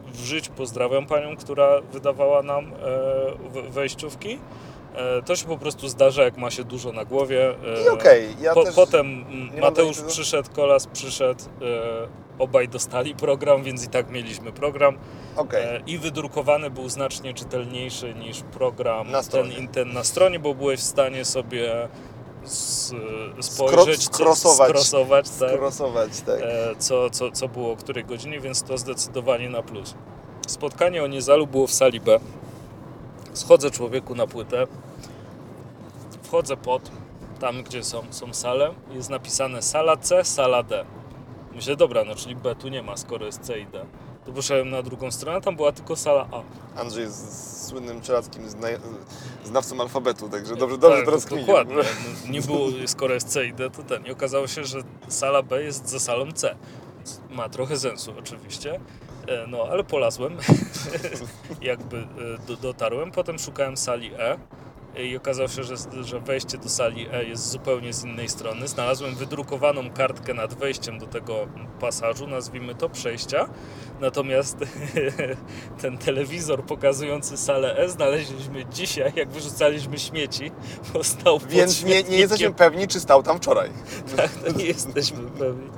W życiu pozdrawiam panią, która wydawała nam e, we- wejściówki. To się po prostu zdarza, jak ma się dużo na głowie. I okej, ja po. Potem Mateusz przyszedł, Kolas przyszedł. Obaj dostali program, więc i tak mieliśmy program. Okej. E, I wydrukowany był znacznie czytelniejszy niż program Na stronie. ten, ten na stronie, bo byłeś w stanie sobie s, spojrzeć, co- skrosować. skrosować tak, Skrosować, tak. e, co, co, co było o której godzinie, więc to zdecydowanie na plus. Spotkanie o Niezalu było w sali B. Schodzę człowieku na płytę, wchodzę pod, tam gdzie są, są sale, jest napisane sala C, sala D. Myślę, dobra, no czyli B tu nie ma, skoro jest C i D. To poszedłem na drugą stronę, tam była tylko sala A. Andrzej jest słynnym czeladkim zna... znawcą alfabetu, także dobrze, dobrze tak, teraz kminię. Dokładnie. No, Nie było, skoro jest C i D, to ten. I okazało się, że sala B jest za salą C. Ma trochę sensu oczywiście. E, No, ale polazłem. Jakby e, do, dotarłem. Potem szukałem sali E. I okazało się, że, że wejście do sali E jest zupełnie z innej strony. Znalazłem wydrukowaną kartkę nad wejściem do tego pasażu, nazwijmy to przejścia. Natomiast ten telewizor pokazujący salę E znaleźliśmy dzisiaj, jak wyrzucaliśmy śmieci, bo stał pod Więc nie, nie jesteśmy pewni, czy stał tam wczoraj. Tak, no nie jesteśmy pewni.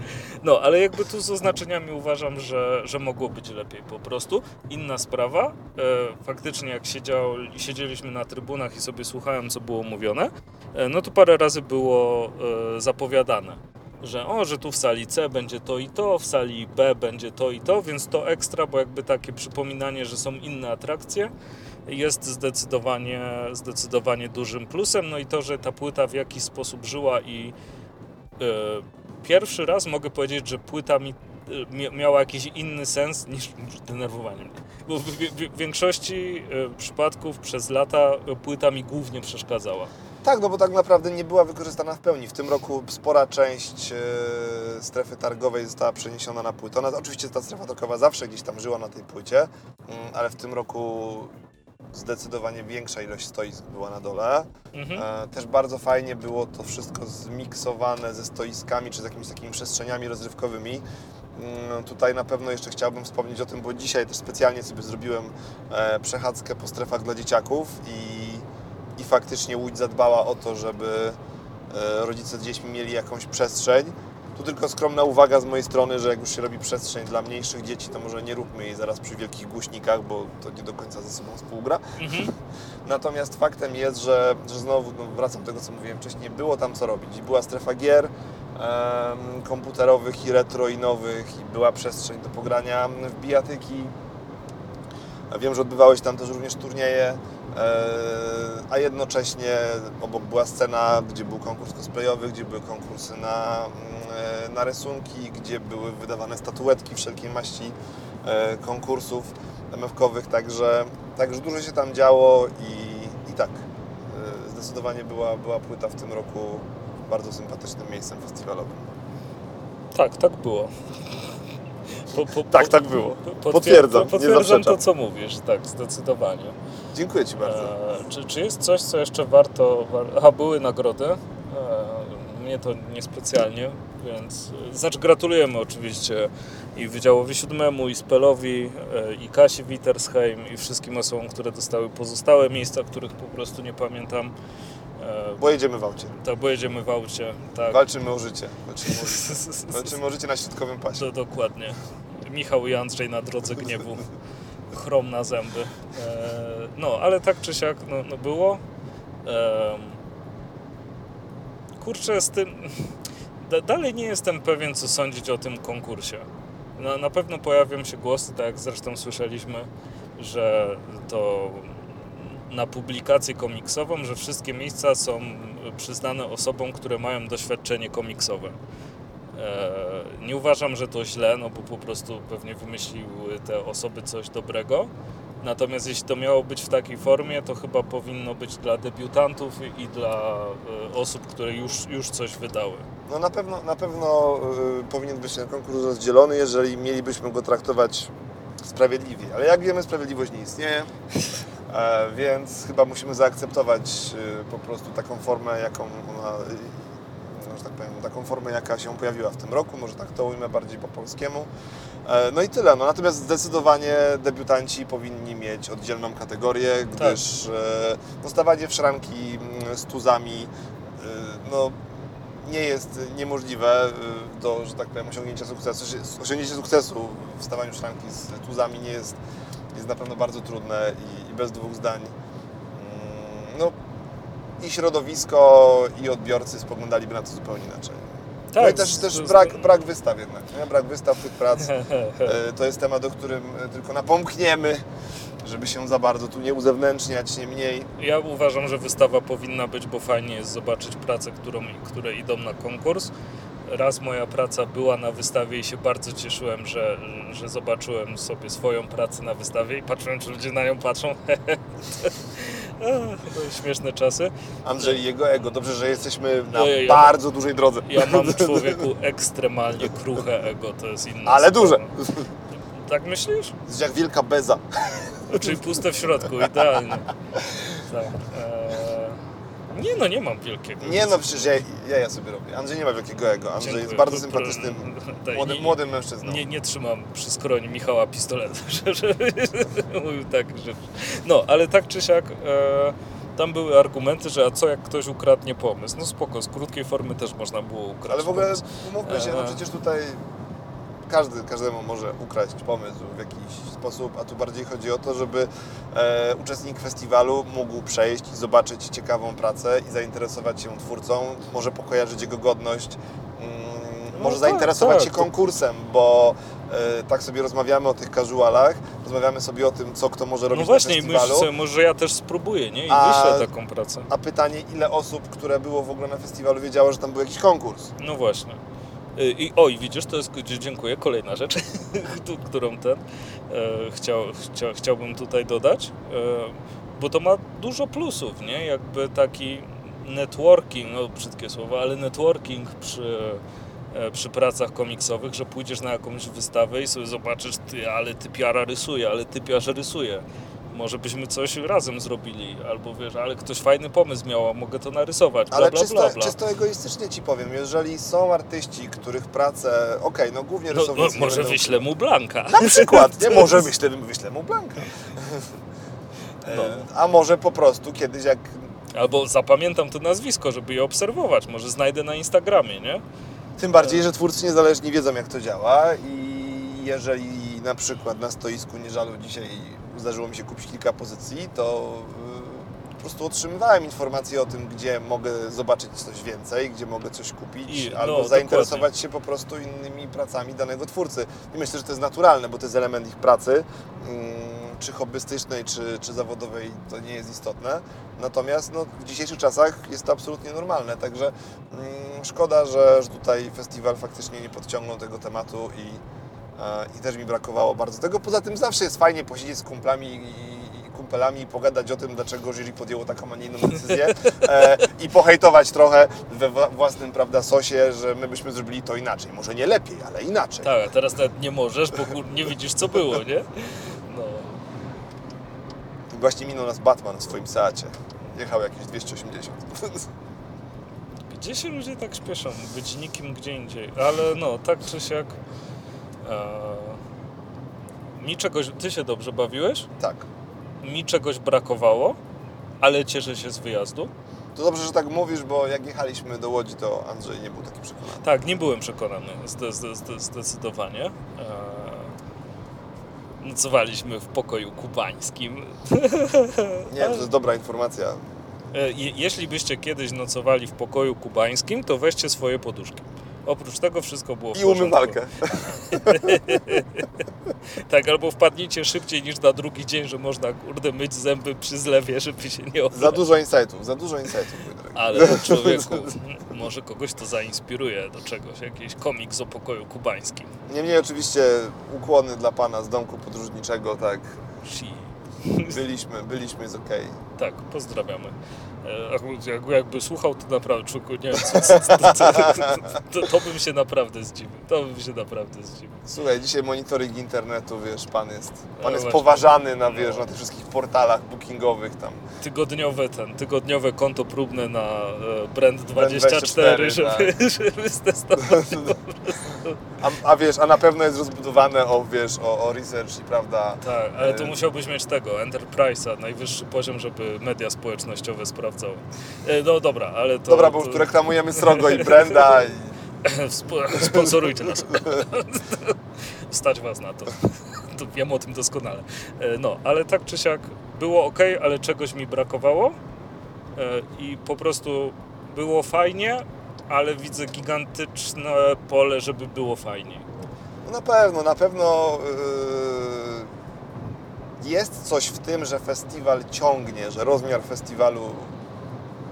No, ale jakby tu z oznaczeniami uważam, że, że mogło być lepiej po prostu. Inna sprawa, e, faktycznie jak siedział, siedzieliśmy na trybunach i sobie słuchałem, co było mówione, e, no to parę razy było e, zapowiadane, że o, że tu w sali C będzie to i to, w sali B będzie to i to, więc to ekstra, bo jakby takie przypominanie, że są inne atrakcje, jest zdecydowanie, zdecydowanie dużym plusem. No i to, że ta płyta w jakiś sposób żyła i e, pierwszy raz mogę powiedzieć, że płyta mi mia- miała jakiś inny sens niż, denerwowanie mnie. Bo w, większości e, przypadków przez lata płyta mi głównie przeszkadzała. Tak, no bo tak naprawdę nie była wykorzystana w pełni. W tym roku spora część e, strefy targowej została przeniesiona na płytę. Ona, oczywiście ta strefa targowa zawsze gdzieś tam żyła na tej płycie, mm, ale w tym roku zdecydowanie większa ilość stoisk była na dole. Mhm. E, Też bardzo fajnie było to wszystko zmiksowane ze stoiskami czy z jakimiś takimi przestrzeniami rozrywkowymi. Mm, Tutaj na pewno jeszcze chciałbym wspomnieć o tym, bo dzisiaj też specjalnie sobie zrobiłem e, przechadzkę po strefach dla dzieciaków i, i faktycznie Łódź zadbała o to, żeby e, rodzice z dziećmi mieli jakąś przestrzeń. Tu tylko skromna uwaga z mojej strony, że jak już się robi przestrzeń dla mniejszych dzieci, to może nie róbmy jej zaraz przy wielkich głośnikach, bo to nie do końca ze sobą współgra. Mhm. Natomiast faktem jest, że, że znowu no, wracam do tego, co mówiłem wcześniej, było tam co robić. Była strefa gier, komputerowych i retro i nowych i była przestrzeń do pogrania w bijatyki. Wiem, że odbywały się tam też również turnieje, e, a jednocześnie obok była scena, gdzie był konkurs cosplayowy, gdzie były konkursy na, mm, e, na rysunki, gdzie były wydawane statuetki wszelkiej maści e, konkursów MFK-owych, także, także dużo się tam działo i, i tak, zdecydowanie była, była płyta w tym roku bardzo sympatycznym miejscem festiwalowym. Tak, tak było. Po, po, Tak, tak było. potwier- Potwierdzam, Potwierdzam to, co mówisz, tak, zdecydowanie. Dziękuję Ci bardzo. E, czy, czy jest coś, co jeszcze warto... War... Aha, były nagrody. E, mnie to niespecjalnie, więc... Znaczy gratulujemy oczywiście i Wydziałowi Siódmemu, i Spelowi, e, i Kasi Wittersheim, i wszystkim osobom, które dostały pozostałe miejsca, których po prostu nie pamiętam. Bo jedziemy w aucie. tak, bo jedziemy w aucie, tak. Walczymy o życie. Walczymy o życie. Walczymy o życie na środkowym pasie. To dokładnie. Michał i Andrzej na drodze gniewu. Chrom na zęby. No, ale tak czy siak no, no było. Kurczę, z tym... Da, dalej nie jestem pewien, co sądzić o tym konkursie. Na, na pewno pojawią się głosy, tak jak zresztą słyszeliśmy, że to na publikację komiksową, że wszystkie miejsca są przyznane osobom, które mają doświadczenie komiksowe. E, Nie uważam, że to źle, no bo po prostu pewnie wymyśliły te osoby coś dobrego. Natomiast jeśli to miało być w takiej formie, to chyba powinno być dla debiutantów i dla e, osób, które już, już coś wydały. No na pewno, na pewno y, powinien być ten konkurs rozdzielony, jeżeli mielibyśmy go traktować sprawiedliwie. Ale jak wiemy, sprawiedliwość nie istnieje, e, więc chyba musimy zaakceptować y, po prostu taką formę, jaką ona, y, no, że tak powiem, taką formę, jaka się pojawiła w tym roku, może tak to ujmę bardziej po polskiemu. E, No i tyle. No, natomiast zdecydowanie debiutanci powinni mieć oddzielną kategorię, gdyż e, no, stawanie w szranki mm, z tuzami e, no, nie jest niemożliwe do, że tak powiem, osiągnięcia sukcesu. Osiągnięcie sukcesu w stawaniu szranki z tuzami nie jest, jest na pewno bardzo trudne i bez dwóch zdań mm, no, i środowisko, i odbiorcy spoglądaliby na to zupełnie inaczej. no i też, z- też z- brak, brak wystaw jednak, nie? brak wystaw tych prac. E, To jest temat, o którym e, tylko napomkniemy, żeby się za bardzo tu nie uzewnętrzniać, nie mniej. Ja uważam, że wystawa powinna być, bo fajnie jest zobaczyć prace, którą, które idą na konkurs. Raz moja praca była na wystawie i się bardzo cieszyłem, że, że zobaczyłem sobie swoją pracę na wystawie i patrzyłem, czy ludzie na nią patrzą. To śmieszne czasy. Andrzej jego ego. Dobrze, że jesteśmy na Ojej, ja bardzo dużej drodze. Ja mam człowieku ekstremalnie kruche ego, to jest inna Ale sprawa. duże. Tak myślisz? Jak wielka beza. Czyli puste w środku, idealnie. Tak. Nie no, nie mam wielkiego. Nie no, przecież ja, ja, ja sobie robię. Andrzej nie ma wielkiego ego. Andrzej jest Dziękuję. bardzo Pro- sympatycznym, Daj, młodym, nie- młodym mężczyzną. Nie, nie trzymam przy skroni Michała pistoletu, że, że mówił tak, że... No, ale tak czy siak, e, tam były argumenty, że a co jak ktoś ukradnie pomysł? No spoko, z krótkiej formy też można było ukraść Ale w ogóle umówmy się, no Eee. przecież tutaj każdy, każdemu może ukraść pomysł w jakiś sposób, a tu bardziej chodzi o to, żeby e, uczestnik festiwalu mógł przejść i zobaczyć ciekawą pracę i zainteresować się twórcą, może pokojarzyć jego godność, mm, No może tak, zainteresować tak, się konkursem, bo e, tak sobie rozmawiamy o tych casualach, rozmawiamy sobie o tym, co kto może robić No właśnie, na i festiwalu. myślę może ja też spróbuję, nie? I A- wyślę taką pracę. A pytanie, ile osób, które było w ogóle na festiwalu, wiedziało, że tam był jakiś konkurs? No właśnie. Y, I oj, widzisz, to jest, dziękuję, kolejna rzecz, którą ten e, chciał, chcia, chciałbym tutaj dodać, e, bo to ma dużo plusów, nie? Jakby taki networking, no brzydkie słowo, ale networking przy, e, przy pracach komiksowych, że pójdziesz na jakąś wystawę i sobie zobaczysz, ty, ale typiara rysuje, ale typiarz rysuje. Może byśmy coś razem zrobili, albo wiesz, ale ktoś fajny pomysł miał, a mogę to narysować, bla, Ale bla, czysto, bla, bla. czysto egoistycznie Ci powiem, jeżeli są artyści, których prace, okej, no głównie No, no, rysownicy nie może będą- wyślę mu Blanka. Na przykład, nie? Może wyślę, wyślę mu Blanka. E, No. A może po prostu kiedyś jak... Albo zapamiętam to nazwisko, żeby je obserwować. Może znajdę na Instagramie, nie? Tym bardziej, że twórcy niezależni wiedzą jak to działa i jeżeli na przykład na stoisku Nieżalu dzisiaj zdarzyło mi się kupić kilka pozycji, to po prostu otrzymywałem informacje o tym, gdzie mogę zobaczyć coś więcej, gdzie mogę coś kupić, I- no, albo dokładnie. zainteresować się po prostu innymi pracami danego twórcy. I myślę, że to jest naturalne, bo to jest element ich pracy, mm, czy hobbystycznej, czy, czy zawodowej, to nie jest istotne. Natomiast no, w dzisiejszych czasach jest to absolutnie normalne, także mm, szkoda, że, że tutaj festiwal faktycznie nie podciągnął tego tematu i, i też mi brakowało bardzo tego. Poza tym zawsze jest fajnie posiedzieć z kumplami i, kumpelami i pogadać o tym, dlaczego jury podjęło taką, a nie inną decyzję e, i pohejtować trochę we wła- własnym prawda, sosie, że my byśmy zrobili to inaczej. Może nie lepiej, ale inaczej. Tak, a teraz nawet nie możesz, bo nie widzisz co było, nie? No. I Właśnie minął nas Batman w swoim Seacie. Jechał jakieś 280. Gdzie się ludzie tak śpieszą? Być nikim gdzie indziej. Ale no, tak czy siak. E, mi czegoś. Ty się dobrze bawiłeś? tak. Mi czegoś brakowało, ale cieszę się z wyjazdu. To dobrze, że tak mówisz, bo jak jechaliśmy do Łodzi, to Andrzej nie był taki przekonany. Tak, nie byłem przekonany zde, zde, zde, zdecydowanie. E, nocowaliśmy w pokoju kubańskim. Nie, to jest dobra informacja. E, je- Jeśli byście kiedyś nocowali w pokoju kubańskim, to weźcie swoje poduszki. Oprócz tego wszystko było w I porządku. umywalkę. Tak, albo wpadnijcie szybciej niż na drugi dzień, że można kurde myć zęby przy zlewie, żeby się nie Za oblać. dużo insightów, za dużo insightów, mój drogi. Ale człowieku, może kogoś to zainspiruje do czegoś, jakiś komiks o pokoju kubańskim. Niemniej oczywiście ukłony dla Pana z domku podróżniczego, tak. Si. Byliśmy, byliśmy, jest okej. Tak, pozdrawiamy. E, jak- Jakby słuchał, to naprawdę, człowieku, nie wiem, co, co, co, to, to, to bym się naprawdę zdziwił. To bym się naprawdę zdziwił. Słuchaj, dzisiaj monitoring internetu, wiesz, Pan jest, No pan jest właśnie. poważany na, wiesz, No. na tych wszystkich portalach bookingowych tam. Tygodniowe ten, tygodniowe konto próbne na e, Brand Brand 24, 24, żeby, żeby stestować. A, a wiesz, a na pewno jest rozbudowane o, wiesz, o, o research i prawda. Tak, ale to E, musiałbyś mieć tego, Enterprise'a, najwyższy poziom, żeby media społecznościowe sprawdzały. No dobra, ale to... Dobra, bo to, tu reklamujemy Srogo i Brenda i Spo- Sponsorujcie nas. Stać was na to. to. Wiem o tym doskonale. E, No, ale tak czy siak było ok, ale czegoś mi brakowało E, i po prostu było fajnie, ale widzę gigantyczne pole, żeby było fajniej. No na pewno, na pewno yy, jest coś w tym, że festiwal ciągnie, że rozmiar festiwalu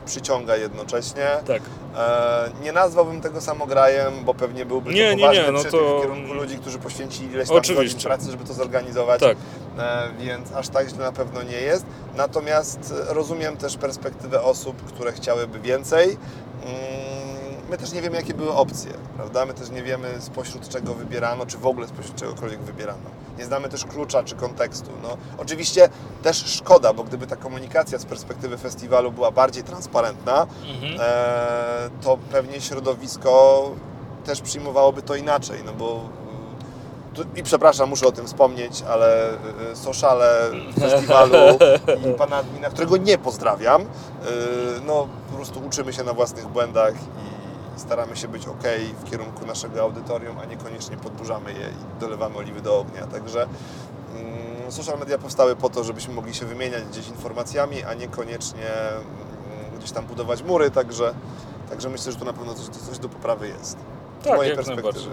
przyciąga jednocześnie. Tak. E, nie nazwałbym tego samograjem, bo pewnie byłby Nie, to nie, poważny nie, no przytyk to- w kierunku ludzi, którzy poświęcili ileś tam Oczywiście. godzin pracy, żeby to zorganizować. Tak. E, więc aż tak źle na pewno nie jest. Natomiast rozumiem też perspektywę osób, które chciałyby więcej. Mm, My też nie wiemy, jakie były opcje, prawda? My też nie wiemy, spośród czego wybierano, czy w ogóle spośród czegokolwiek wybierano. Nie znamy też klucza czy kontekstu. No, oczywiście też szkoda, bo gdyby ta komunikacja z perspektywy festiwalu była bardziej transparentna, Mhm. e, to pewnie środowisko też przyjmowałoby to inaczej, no bo i przepraszam, muszę o tym wspomnieć, ale y, sociale festiwalu i pana admina, którego nie pozdrawiam, y, no po prostu uczymy się na własnych błędach i staramy się być ok w kierunku naszego audytorium, a niekoniecznie podburzamy je i dolewamy oliwy do ognia. Także mm, social media powstały po to, żebyśmy mogli się wymieniać gdzieś informacjami, a niekoniecznie mm, gdzieś tam budować mury, także, także myślę, że tu na pewno coś, coś do poprawy jest. Z Tak, mojej jak perspektywy.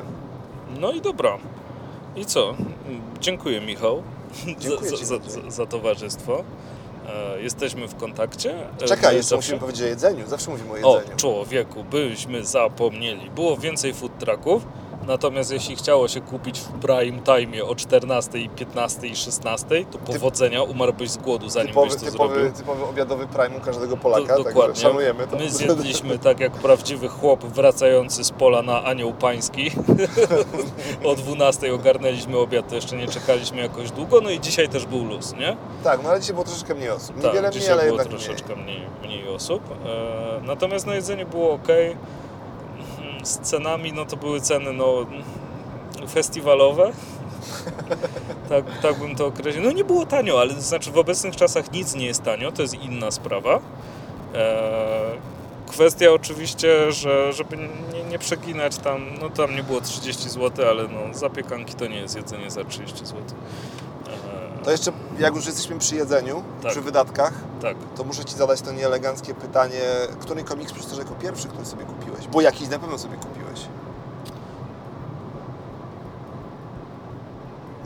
No i dobra. I co? Dziękuję Michał Dziękuję za, Ci, za, za, za towarzystwo. E, jesteśmy w kontakcie. E, Czekaj, my jeszcze zawsze- musimy powiedzieć o jedzeniu. Zawsze mówimy o O, jedzeniu. człowieku, byśmy zapomnieli. Było więcej food trucków, natomiast jeśli chciało się kupić w prime time o 14, 15 i 16, to powodzenia, umarłbyś z głodu zanim typowy, byś to typowy, zrobił. typowy obiadowy prime u każdego Polaka, Do- także dokładnie. szanujemy to. My zjedliśmy tak jak prawdziwy chłop wracający z pola na anioł pański. o 12 ogarnęliśmy obiad, to jeszcze nie czekaliśmy jakoś długo, no i dzisiaj też był luz, nie? Tak, no ale dzisiaj było troszeczkę mniej osób. Tak, Niewiele mniej, dzisiaj ale było troszeczkę mniej. mniej, osób. E, natomiast no, jedzenie było ok. Z cenami, no to były ceny no, festiwalowe. tak, tak bym to określił. No nie było tanio, ale to znaczy w obecnych czasach nic nie jest tanio, to jest inna sprawa. E, kwestia oczywiście, że żeby nie, nie przeginać tam, no tam nie było 30 zł, ale no zapiekanki to nie jest jedzenie za 30 zł. To jeszcze, jak już jesteśmy przy jedzeniu, Tak. przy wydatkach, Tak. to muszę Ci zadać to nieeleganckie pytanie, który komiks przeczytasz jako pierwszy, który sobie kupiłeś? Bo jakiś na pewno sobie kupiłeś.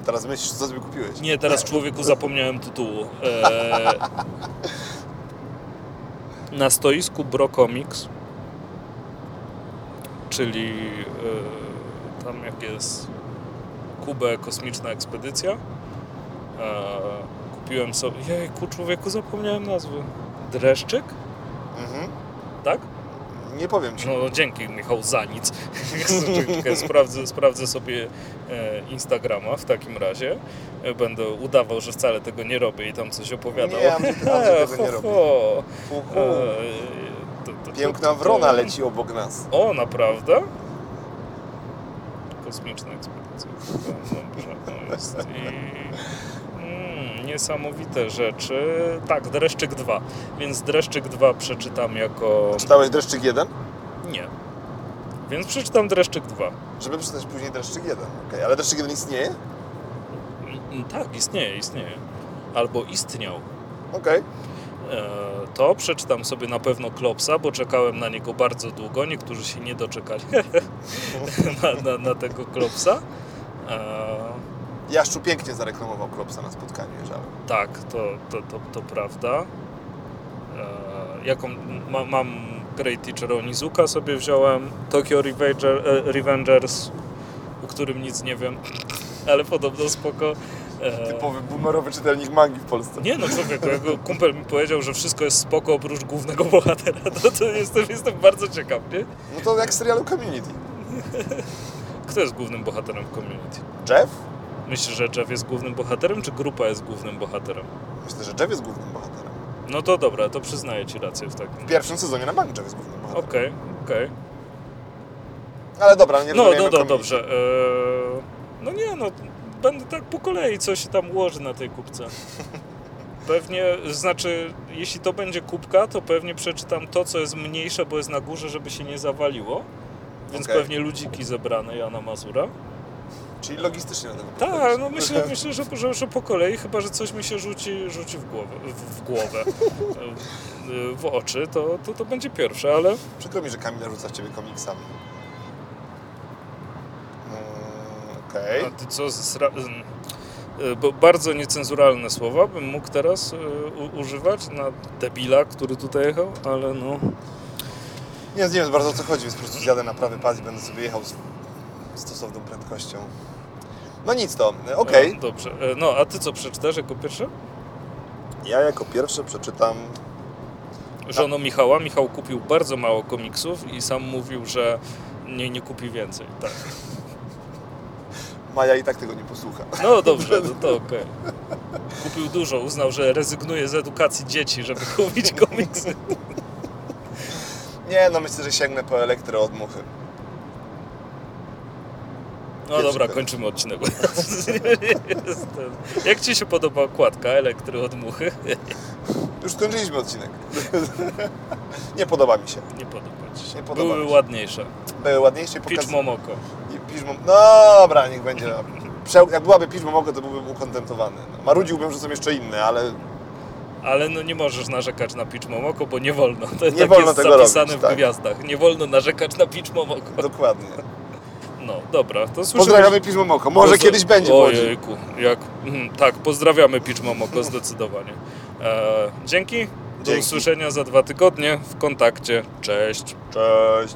Teraz myślisz, co sobie kupiłeś? Nie, teraz człowieku zapomniałem tytułu. Eee, na stoisku Bro Comics, czyli e, tam jak jest Kubę Kosmiczna Ekspedycja, kupiłem sobie... Jejku, człowieku, zapomniałem nazwy. Dreszczyk? Mhm. Tak? Nie powiem Ci. No dzięki Michał za nic. Czekaj, sprawdzę, sprawdzę sobie e, Instagrama w takim razie. E, Będę udawał, że wcale tego nie robię i tam coś opowiadał. Nie, Andrzej, Andrzej tego nie ho, robi. ho. E, to- Piękna wrona leci obok nas. O, naprawdę? Kosmiczna ekspedycja. Dobrze, no jest i... Niesamowite rzeczy. Tak, Dreszczyk 2. Więc Dreszczyk 2 przeczytam jako... Czytałeś Dreszczyk 1? Nie. Więc przeczytam Dreszczyk 2. Żeby przeczytać później Dreszczyk 1. Okej, ale Dreszczyk 1 istnieje? Mm, Tak, istnieje, istnieje. Albo istniał. Okej. E, To przeczytam sobie na pewno Klopsa, bo czekałem na niego bardzo długo. Niektórzy się nie doczekali na, na, na tego Klopsa. E, Jaszczu pięknie zareklamował Klopsa na spotkaniu, jeżeli. Tak, to, to, to, to prawda. E, jaką ma, mam Great Teacher Onizuka sobie wziąłem. Tokyo Revenger, e, Revengers, o którym nic nie wiem, ale podobno spoko. E, Typowy boomerowy czytelnik mangi w Polsce. Nie no człowieku, jak kumpel mi powiedział, że wszystko jest spoko oprócz głównego bohatera, to, to jestem, jestem bardzo ciekaw, nie? No to jak w serialu Community. Kto jest głównym bohaterem w community? Jeff? Myślisz, że Jeff jest głównym bohaterem, czy grupa jest głównym bohaterem? Myślę, że Jeff jest głównym bohaterem. No to dobra, to przyznaję ci rację w takim. W pierwszym sezonie na bank Jeff jest głównym bohaterem. Okej, okej. Ale dobra, nie No, no, no community. dobrze. Eee, no nie, no będę tak po kolei, co się tam ułoży na tej kubce. Pewnie, znaczy, jeśli to będzie kubka, to pewnie przeczytam to, co jest mniejsze, bo jest na górze, żeby się nie zawaliło. Więc Okej. pewnie ludziki zebrane Jana Mazura. Czyli logistycznie na tego Tak, no myślę, myślę że, że, że po kolei, chyba że coś mi się rzuci, rzuci w głowę, w, w głowę, w oczy, to, to, to będzie pierwsze, ale Przykro mi, że Kamila rzuca w Ciebie komiksami. Mm, Okej. A ty co, zra... y, bo bardzo niecenzuralne słowa bym mógł teraz y, u, używać na debila, który tutaj jechał, ale no... Nie, nie wiem bardzo o co chodzi, więc po prostu zjadę na prawy pas i będę sobie jechał z stosowną prędkością. No nic to, okej. E, Dobrze. E, No, a ty co przeczytasz jako pierwsze? Ja jako pierwszy przeczytam... Żono Michała. Michał kupił bardzo mało komiksów i sam mówił, że nie, nie kupi więcej. Tak. Maja i tak tego nie posłucha. No dobrze, no to okej. Kupił dużo, uznał, że rezygnuje z edukacji dzieci, żeby kupić komiksy. Nie, no myślę, że sięgnę po elektro od muchy. No dobra, kończymy odcinek. Jak Ci się podoba okładka elektry od muchy? Już skończyliśmy odcinek. nie podoba mi się. Nie podoba Ci się. Nie podoba Były mi się. ładniejsze. Były ładniejsze i Pitch Momoko. i Piżmo... No dobra, niech będzie. Jak byłaby Piżmo mogę, to byłbym ukontentowany. No, marudziłbym, że są jeszcze inne, ale Ale no nie możesz narzekać na Pitch Momoko, bo nie wolno. To Nie tak wolno jest tego zapisane robić, w tak. gwiazdach. Nie wolno narzekać na Pitch Momoko. dokładnie. No dobra, to słyszymy. Pozdrawiamy Piżmo Moko. Może Pozdra- kiedyś będzie. Ojejku, jak... mhm, Tak, pozdrawiamy Pitch Momoko zdecydowanie. E, dzięki. Do Dzięki. usłyszenia za dwa tygodnie w kontakcie. Cześć. Cześć.